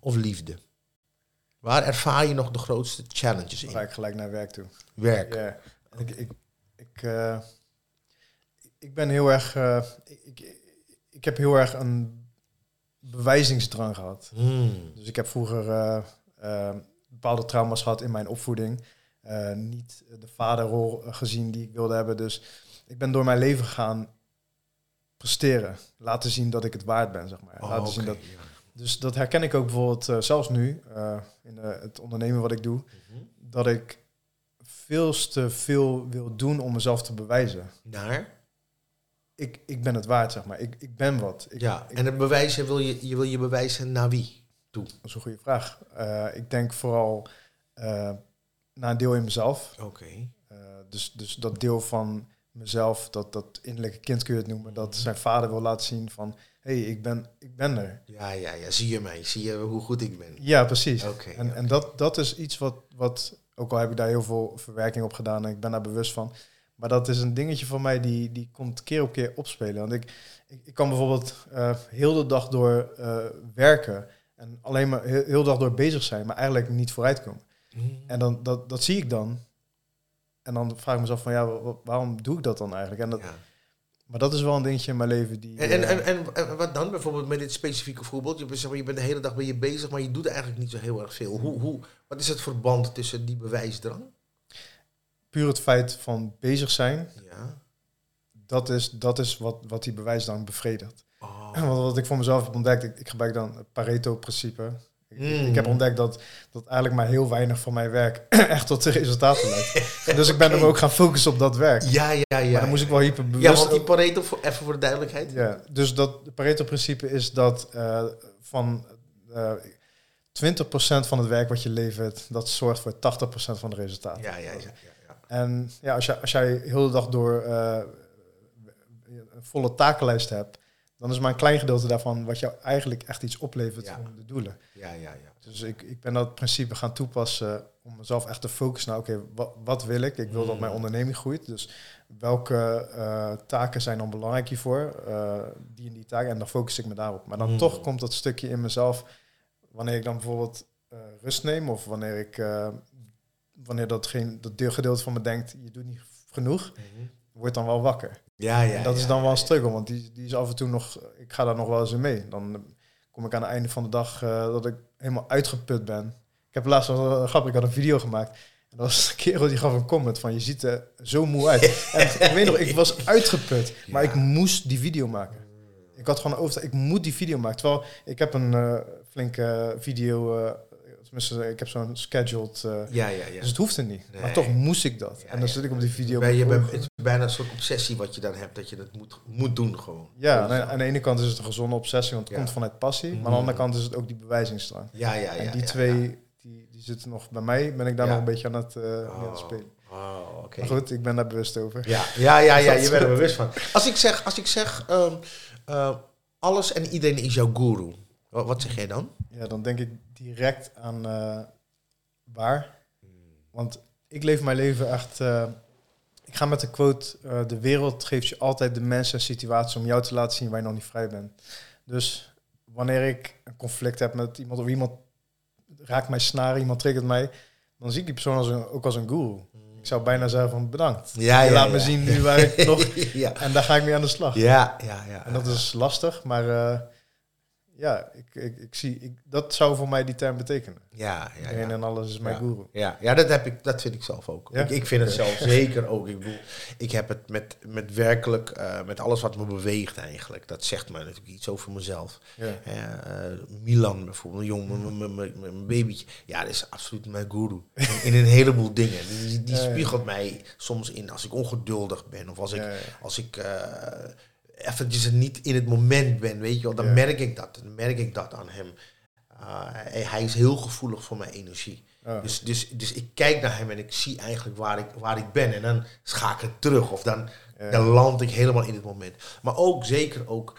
of liefde. Waar ervaar je nog de grootste challenges Dan ga in? ik gelijk naar werk toe. Werk. Ja. Ik, ik, ik, eh, ik ben heel erg... eh, ik, ik, heb heel erg een bewijzingsdrang gehad. Hmm. Dus ik heb vroeger eh, bepaalde trauma's gehad in mijn opvoeding. Niet de vaderrol gezien die ik wilde hebben. Dus ik ben door mijn leven gaan presteren. Laten zien dat ik het waard ben, zeg maar. Oh, Laten zien oké, dat, dus dat herken ik ook bijvoorbeeld eh, zelfs nu, eh, in eh, het ondernemen wat ik doe. Mhm. Dat ik veel te veel wil doen om mezelf te bewijzen. Naar? Ik, ik ben het waard, zeg maar. Ik, ik ben wat. Ik, ja, ik- en het bewijzen wil je, je wil je bewijzen naar wie? Dat is een goede vraag. Ik denk vooral naar een deel in mezelf. Oké. Dus, dus dat deel van mezelf, dat, dat innerlijke kind kun je het noemen, dat zijn vader wil laten zien van, hé, hey, ik, ben, ik ben er. Ja, ja, ja. Zie je mij? Zie je hoe goed ik ben? Ja, precies. En en dat, dat is iets wat, wat, ook al heb ik daar heel veel verwerking op gedaan en ik ben daar bewust van, maar dat is een dingetje van mij die, die komt keer op keer opspelen. Want ik, ik, ik kan bijvoorbeeld eh, heel de dag door eh, werken en alleen maar heel, heel de dag door bezig zijn, maar eigenlijk niet vooruitkomen. Hmm. En dan, dat, dat zie ik dan. En dan vraag ik mezelf van, ja, wa- wa- waarom doe ik dat dan eigenlijk? En dat, Ja. Maar dat is wel een dingetje in mijn leven die... En, en, eh, en, en, en wat dan bijvoorbeeld met dit specifieke voorbeeld? Je, bent- zeg maar, je bent de hele dag ben je bezig, maar je doet eigenlijk niet zo heel erg veel. Hoe, hoe, wat is het verband tussen die bewijsdrang? puur het feit van bezig zijn, Ja. dat is, dat is wat, wat die bewijs dan bevredigt. Oh. Want wat ik voor mezelf heb ontdekt, ik, ik gebruik dan het Pareto-principe. Ik, Mm. ik heb ontdekt dat, dat eigenlijk maar heel weinig van mijn werk [CLEARS THROAT] echt tot de resultaten leidt. dus ik ben hem ook gaan focussen op dat werk. Ja, ja, ja. maar dan moest ik wel hyper ja, want die Pareto, voor, even voor de duidelijkheid. Ja, dus dat Pareto-principe is dat eh, van eh 20% van het werk wat je levert, dat zorgt voor 80% van de resultaten. Ja, ja, ja. ja, ja. En ja, als, jij als jij heel de dag door eh, een volle takenlijst hebt, dan is maar een klein gedeelte daarvan wat jou eigenlijk echt iets oplevert Ja. om de doelen. ja, ja, ja. Dus ik, ik ben dat principe gaan toepassen om mezelf echt te focussen. Nou, oké, wat, wat wil ik? Ik wil dat Mm. mijn onderneming groeit. Dus welke eh, taken zijn dan belangrijk hiervoor? Eh, die en die taken. En dan focus ik me daarop. Maar dan Mm. toch komt dat stukje in mezelf, wanneer ik dan bijvoorbeeld eh, rust neem of wanneer ik, wanneer dat, geen, dat deelgedeelte van me denkt, je doet niet genoeg, Mhm. wordt dan wel wakker. Ja, ja. en dat is dan wel een struggle, want die, die is af en toe nog, ik ga daar nog wel eens in mee. Dan kom ik aan het einde van de dag eh, dat ik helemaal uitgeput ben. Ik heb laatst wel een grap, ik had een video gemaakt. En dat was een kerel die gaf een comment van, je ziet er zo moe uit. [LAUGHS] en ik weet nog, ik was uitgeput, maar Ja. ik moest die video maken. Ik had gewoon over, ik moet die video maken. Terwijl ik heb een eh, flinke video, eh, tenminste, ik heb zo'n scheduled, eh, Ja, ja, ja. dus het hoefde niet. Nee. Maar toch moest ik dat. Ja, en dan zit ik op die video. Bij, je bent, het is bijna een soort obsessie wat je dan hebt, dat je dat moet, moet doen gewoon. Ja, aan, aan de ene kant is het een gezonde obsessie, want het komt vanuit passie. Maar aan de Mhm. andere kant is het ook die bewijzingsdrang. Ja, ja, ja. en die twee. Die, die zitten nog bij mij. Ben ik daar nog een beetje aan het, eh, aan Oh, het spelen. oh, oké. Maar goed, ik ben daar bewust over. Ja, ja, ja, ja, [LAUGHS] je bent er bewust van. Als ik zeg, als ik zeg ehm, eh, alles en iedereen is jouw guru, wat, zeg jij dan? Ja, dan denk ik direct aan eh, waar. Want ik leef mijn leven echt... eh, ik ga met de quote, eh, de wereld geeft je altijd de mensen en situaties om jou te laten zien waar je nog niet vrij bent. Dus wanneer ik een conflict heb met iemand of iemand raakt mij snaren, iemand triggert mij, dan zie ik die persoon als een, ook als een guru. Ik zou bijna zeggen van bedankt. Ja, je ja, laat ja. me zien nu waar ik [LAUGHS] nog... ja. En daar ga ik mee aan de slag. Ja, ja, ja. En dat is lastig, maar ja, ik, ik, ik zie, ik, dat zou voor mij die term betekenen. Ja, ja, ja. en alles is mijn Ja. guru. Ja, ja dat, heb ik, dat vind ik zelf ook. Ja? Ik, ik vind het zelf zeker ook. Ik bedoel, ik heb het met, met werkelijk, eh, met alles wat me beweegt eigenlijk. Dat zegt mij natuurlijk iets over mezelf. Ja. Eh, Milan bijvoorbeeld, jong, mijn- babytje. Ja, dat is absoluut mijn guru. In, een heleboel dingen. Die, die spiegelt mij soms in als ik ongeduldig ben. Of als ik, als ik eh, eventjes niet in het moment ben, weet je wel. Dan Ja. merk ik dat. Dan merk ik dat aan hem. Uh, hij, is heel gevoelig voor mijn energie. Dus, dus, dus ik kijk naar hem en ik zie eigenlijk waar ik, waar ik ben. En dan schakel ik terug. Of dan, Ja. dan land ik helemaal in het moment. Maar ook zeker ook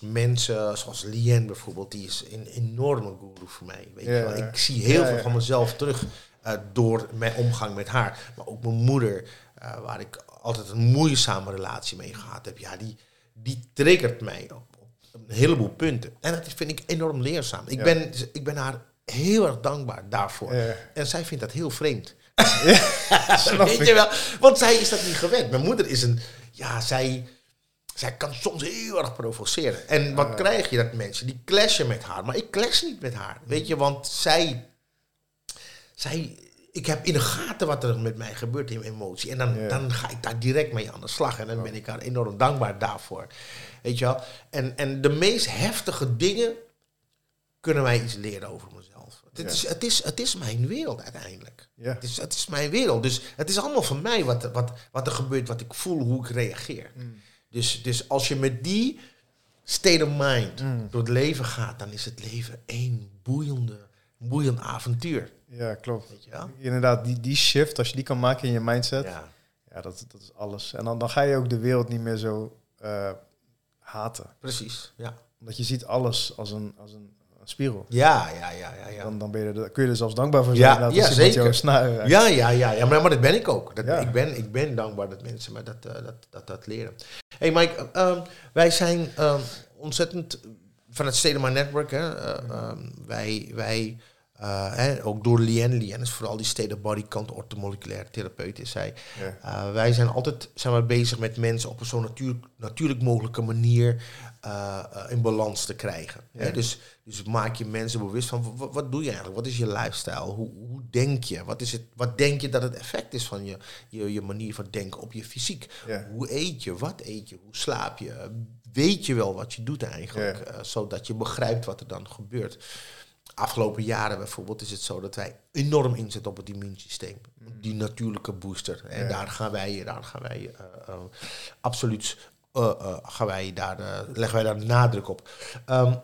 mensen zoals Lien bijvoorbeeld. Die is een enorme guru voor mij. Weet Ja, je wel. Ik zie heel veel van mezelf terug uh, door mijn omgang met haar. Maar ook mijn moeder, uh, waar ik altijd een moeizame relatie mee gehad heb. Ja, die, die triggert mij op, op een heleboel punten. En dat vind ik enorm leerzaam. Ik, Ja. ben, ik ben haar heel erg dankbaar daarvoor. Ja. En zij vindt dat heel vreemd. [LAUGHS] [LAUGHS] Weet je wel? Want zij is dat niet gewend. Mijn moeder is een... Ja, zij, zij kan soms heel erg provoceren. En wat krijg je? Dat mensen die clashen met haar. Maar ik clash niet met haar. Weet je, want zij... zij ik heb in de gaten wat er met mij gebeurt in emotie. En dan, Ja. dan ga ik daar direct mee aan de slag. En dan ben ik haar enorm dankbaar daarvoor. Weet je wel? En, en de meest heftige dingen kunnen mij iets leren over mezelf. Het, Ja. is, het, is, het is mijn wereld uiteindelijk. Ja. Het, is, het is mijn wereld. Dus het is allemaal van mij wat, wat, wat er gebeurt, wat ik voel, hoe ik reageer. Mm. Dus, dus als je met die state of mind Mm. door het leven gaat, dan is het leven één boeiende, boeiend avontuur. Ja, klopt. Weet je wel? Inderdaad, die, die shift, als je die kan maken in je mindset, ja, Ja, dat, dat is alles. En dan, dan ga je ook de wereld niet meer zo eh, haten. precies. Ja, Omdat je ziet alles als een, als een, een spiegel. ja, ja, ja. ja, ja. Dan, dan ben je er, kun je er zelfs dankbaar voor Ja, zijn. dat ja, iemand zeker. Ja, ja, ja, ja maar, maar dat ben ik ook. Dat, Ja. ik, ben, ik ben dankbaar dat mensen mij dat, eh, dat, dat, dat leren. hey Mike, ehm, wij zijn ehm, ontzettend van het Stedema Network. Hè, eh, ehm, wij, wij eh, hè, ook door Lien. Lien is vooral die state of body kant, orthomoleculaire therapeut is zij. Ja. Uh, wij zijn altijd zijn we bezig met mensen op een zo natuurlijk, natuurlijk mogelijke manier uh, in balans te krijgen. Ja. Hè? Dus, dus maak je mensen bewust van wat, wat doe je eigenlijk? Wat is je lifestyle? Hoe, hoe denk je? Wat, is het, wat denk je dat het effect is van je, je, je manier van denken op je fysiek? Ja. Hoe eet je? Wat eet je? Hoe slaap je? Weet je wel wat je doet eigenlijk? Zodat je begrijpt wat er dan gebeurt. Afgelopen jaren bijvoorbeeld is het zo dat wij enorm inzetten op het immuunsysteem. Die natuurlijke booster. En Ja. daar gaan wij, daar gaan wij uh, uh, absoluut uh, gaan wij daar, leggen wij daar nadruk op. Um,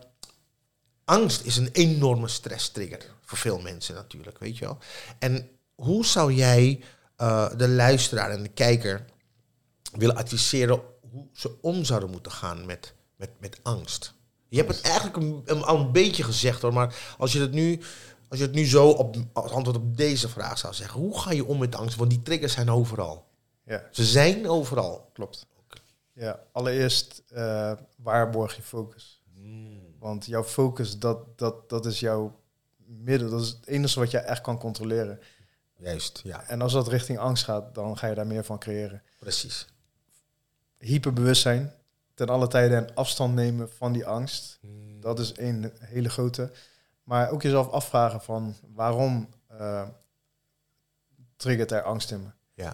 angst is een enorme stresstrigger voor veel mensen natuurlijk, weet je wel. En hoe zou jij uh, de luisteraar en de kijker willen adviseren hoe ze om zouden moeten gaan met, met, met angst? Je hebt het eigenlijk een, een, al een beetje gezegd hoor, maar als je het nu, als je het nu zo op, als antwoord op deze vraag zou zeggen, hoe ga je om met angst? Want die triggers zijn overal. Ja. Ze zijn overal. Klopt. Ja, allereerst uh, waarborg je focus. Hmm. Want jouw focus, dat, dat, dat is jouw middel. Dat is het enige wat jij echt kan controleren. Juist, ja. En als dat richting angst gaat, dan ga je daar meer van creëren. Precies. Hyperbewustzijn, ten alle tijde een afstand nemen van die angst. Hmm. Dat is een hele grote. Maar ook jezelf afvragen van waarom uh, triggert er angst in me? Ja.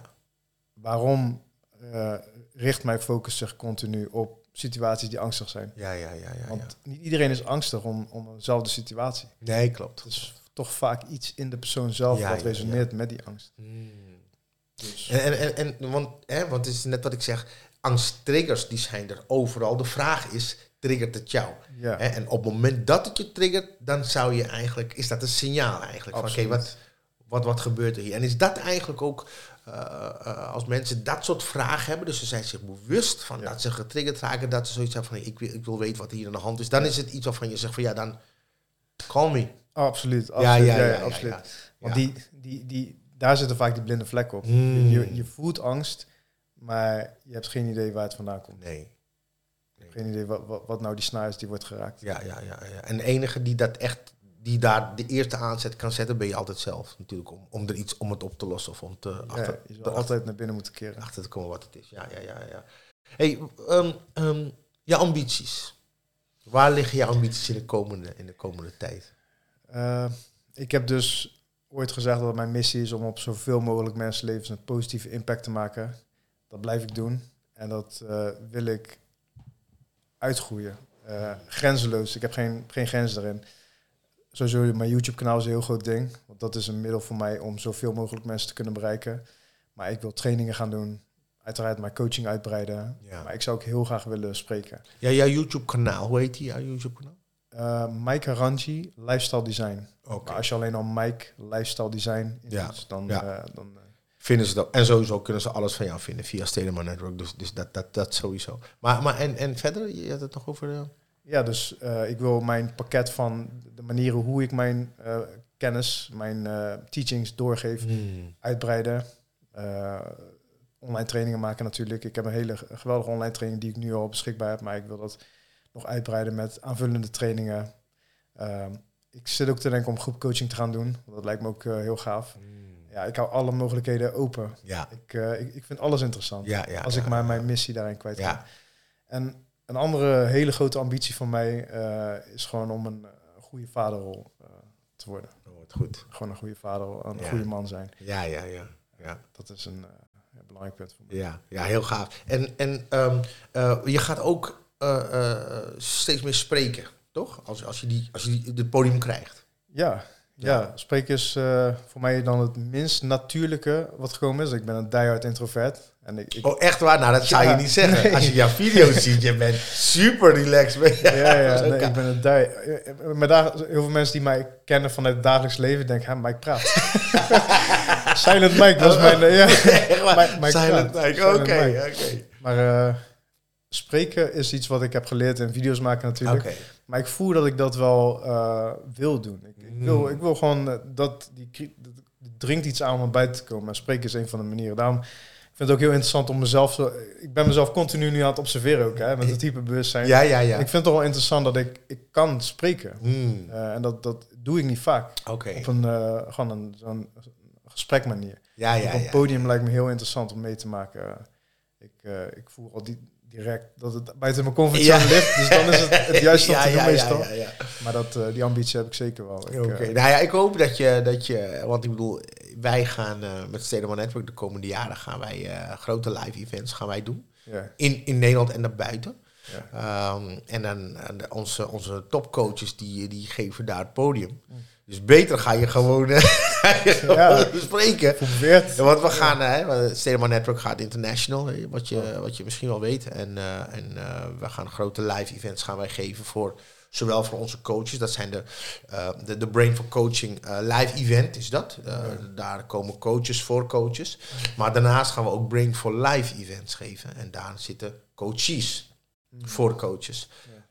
Waarom uh, richt mijn focus zich continu op situaties die angstig zijn? Ja, ja, ja. ja Want ja. niet iedereen is angstig om, om eenzelfde situatie. Nee, klopt. Het is toch vaak iets in de persoon zelf Ja, wat resoneert ja. met die angst. Hmm. Dus, En, en, en, en want, hè, want het is net wat ik zeg, angsttriggers die zijn er overal. De vraag is, triggert het jou? ja, en op het moment dat het je triggert, dan zou je eigenlijk, is dat een signaal eigenlijk. Van, oké, wat, wat, wat gebeurt er hier? En is dat eigenlijk ook, uh, uh, als mensen dat soort vragen hebben, dus ze zijn zich bewust van Ja. dat ze getriggerd raken, dat ze zoiets hebben van, ik wil, ik wil weten wat hier aan de hand is, dan is het iets waarvan je zegt van, ja, dan call me. absoluut. absoluut Ja, ja, ja, absoluut. Want. Die, die, die, daar zitten vaak die blinde vlekken op. Mm. Je, je voelt angst, maar je hebt geen idee waar het vandaan komt. Nee. Geen idee wat, wat, wat nou die snaar is die wordt geraakt. Ja, ja, ja, ja. En de enige die dat echt, die daar de eerste aanzet kan zetten, ben je altijd zelf natuurlijk. Om, om er iets om het op te lossen of om te, Ja, achter, je zal altijd naar binnen moeten keren. achter te komen wat het is. Ja, ja, ja, ja. Hey, ehm, je ambities. Waar liggen je ambities in de komende, in de komende tijd? Eh, ik heb dus ooit gezegd dat mijn missie is om op zoveel mogelijk mensenlevens een positieve impact te maken. Dat blijf ik doen. En dat eh, wil ik uitgroeien. Eh, grenzeloos. Ik heb geen, geen grenzen erin. Sowieso, mijn YouTube-kanaal is een heel groot ding. Want dat is een middel voor mij om zoveel mogelijk mensen te kunnen bereiken. Maar ik wil trainingen gaan doen. Uiteraard mijn coaching uitbreiden. Ja. Maar ik zou ook heel graag willen spreken. Ja, jouw YouTube-kanaal, hoe heet die, jouw YouTube-kanaal? Eh Mike Lifestyle Design. Oké. Maar als je alleen al Mike Lifestyle Design Ja, dan, ja. dan Vinden ze dat. En sowieso kunnen ze alles van jou vinden via Stedeman Network. Dus, dus dat, dat, dat sowieso. Maar, maar en, en verder, je had het nog over... eh, ja, dus eh, ik wil mijn pakket van de manieren hoe ik mijn eh, kennis, mijn teachings doorgeef, hmm. uitbreiden. Online trainingen maken natuurlijk. Ik heb een hele geweldige online training die ik nu al beschikbaar heb, maar ik wil dat nog uitbreiden met aanvullende trainingen. Ehm, ik zit ook te denken om groepcoaching te gaan doen. Dat lijkt me ook heel gaaf. Ja, ik hou alle mogelijkheden open. Ja, Ik, eh, ik, ik vind alles interessant. ja, ja. als ik maar mijn missie daarin kwijt kan. Ja, En een andere hele grote ambitie van mij eh, is gewoon om een eh, goede vaderrol te worden. dat wordt goed. Gewoon een goede vader, een goede man zijn. Ja, ja, ja. ja. Dat is een belangrijk punt voor mij. Ja, ja heel gaaf. En, en ehm, eh, je gaat ook steeds meer spreken, toch? Als, als je, die, als je die, het podium krijgt. Ja, ja. spreken is eh, voor mij dan het minst natuurlijke wat gekomen is. Ik ben een diehard introvert. En ik, ik, Oh, echt waar? Nou, dat zou Ja, je niet zeggen. nee. Als je jouw video's [LAUGHS] ziet, je bent super relaxed. Ja, ja, [LAUGHS] nee, ik ben een die. Maar daar, heel veel mensen die mij kennen vanuit het dagelijks leven denken, hè, Mike praat. [LAUGHS] Silent Mike, dat is mijn... eh, ja. Maar ik Silent praat. Mike. Oké, Mike. oké. Maar eh, spreken is iets wat ik heb geleerd en video's maken natuurlijk. Maar ik voel dat ik dat wel wil doen. Ik, wil, Hmm. ik wil gewoon eh, dat die dringt iets aan om buiten te komen. En spreken is een van de manieren. Daarom ik vind het ook heel interessant om mezelf... Zo, ik ben mezelf continu nu aan het observeren ook, hè, met het type bewustzijn. Ja, ja, ja. Ik vind het toch wel interessant dat ik, ik kan spreken. Hmm, Eh, en dat, dat doe ik niet vaak. Oké. Op een, eh, gewoon een, zo'n gesprekmanier. Ja, ja, Op een ja. podium lijkt me heel interessant om mee te maken. Ik, ik voel al die, direct dat het buiten mijn comfortzone Ja. ligt. Dus dan is het het [LAUGHS] juiste om Ja, te doen ja, meestal. Maar dat, eh, die ambitie heb ik zeker wel. Oké, eh, nou ja, ik hoop dat je, dat je, want ik bedoel, wij gaan eh, met Stedeman Network de komende jaren gaan wij grote live events gaan wij doen. In, in Nederland en daarbuiten. Ehm, en dan onze, onze topcoaches die, die geven daar het podium. Mm. Dus beter ga je gewoon, eh, [LAUGHS] Ja. spreken. Geprobeerd. Ja, want we gaan, eh, hè, Network gaat international, wat je, wat je misschien wel weet. En, eh, en eh, we gaan grote live events gaan wij geven voor, zowel voor onze coaches, dat zijn de, de, de Brain for Coaching live event is dat. Daar komen coaches voor coaches. Maar daarnaast gaan we ook Brain for Live events geven. En daar zitten coaches voor coaches.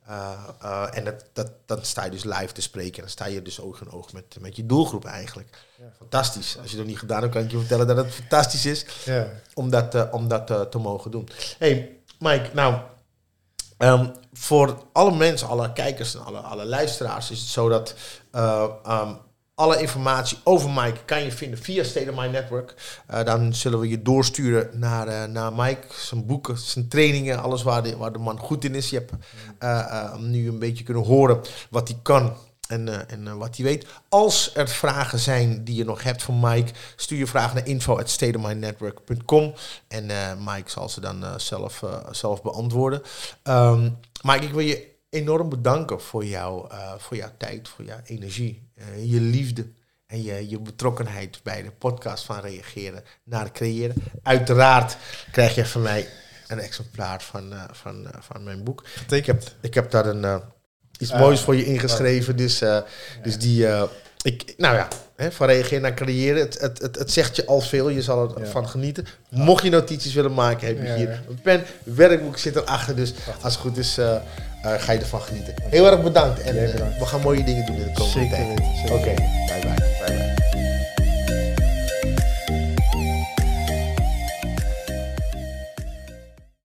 Eh, eh, en dat, dat, dan sta je dus live te spreken. En dan sta je dus oog in oog met, met je doelgroep eigenlijk. Ja. Fantastisch. Als je dat niet gedaan hebt, kan ik je vertellen dat het fantastisch is Ja. om dat, eh, om dat te mogen doen. hey, Mike, nou, ehm, voor alle mensen, alle kijkers en alle, alle luisteraars is het zo dat eh, ehm, alle informatie over Mike kan je vinden via State of Mind Network. Eh, dan zullen we je doorsturen naar, eh, naar Mike, zijn boeken, zijn trainingen, alles waar de, waar de man goed in is. Je hebt eh, nu een beetje kunnen horen wat hij kan en, en wat hij weet. Als er vragen zijn die je nog hebt van Mike, stuur je vragen naar info.stateofmindnetwork.com en Mike zal ze dan zelf, zelf beantwoorden. Ehm Mike, ik wil je enorm bedanken voor, jou, eh, voor jouw tijd, voor jouw energie, eh, je liefde en je, je betrokkenheid bij de podcast van Reageren naar Creëren. Uiteraard krijg je van mij een exemplaar van, eh, van, van mijn boek. Ik heb, ik heb daar een, iets moois voor je ingeschreven. Dus, dus die, ik, nou ja, hè, van reageren naar creëren. Het, het, het, het zegt je al veel. Je zal Ja. ervan genieten. Mocht je notities willen maken, heb je Ja, hier een pen. Werkboek zit erachter. Dus als het goed is, ga je ervan genieten. Heel erg bedankt. En eh, bedankt. we gaan mooie dingen doen in de komende Zeker tijd. Oké, bye, bye.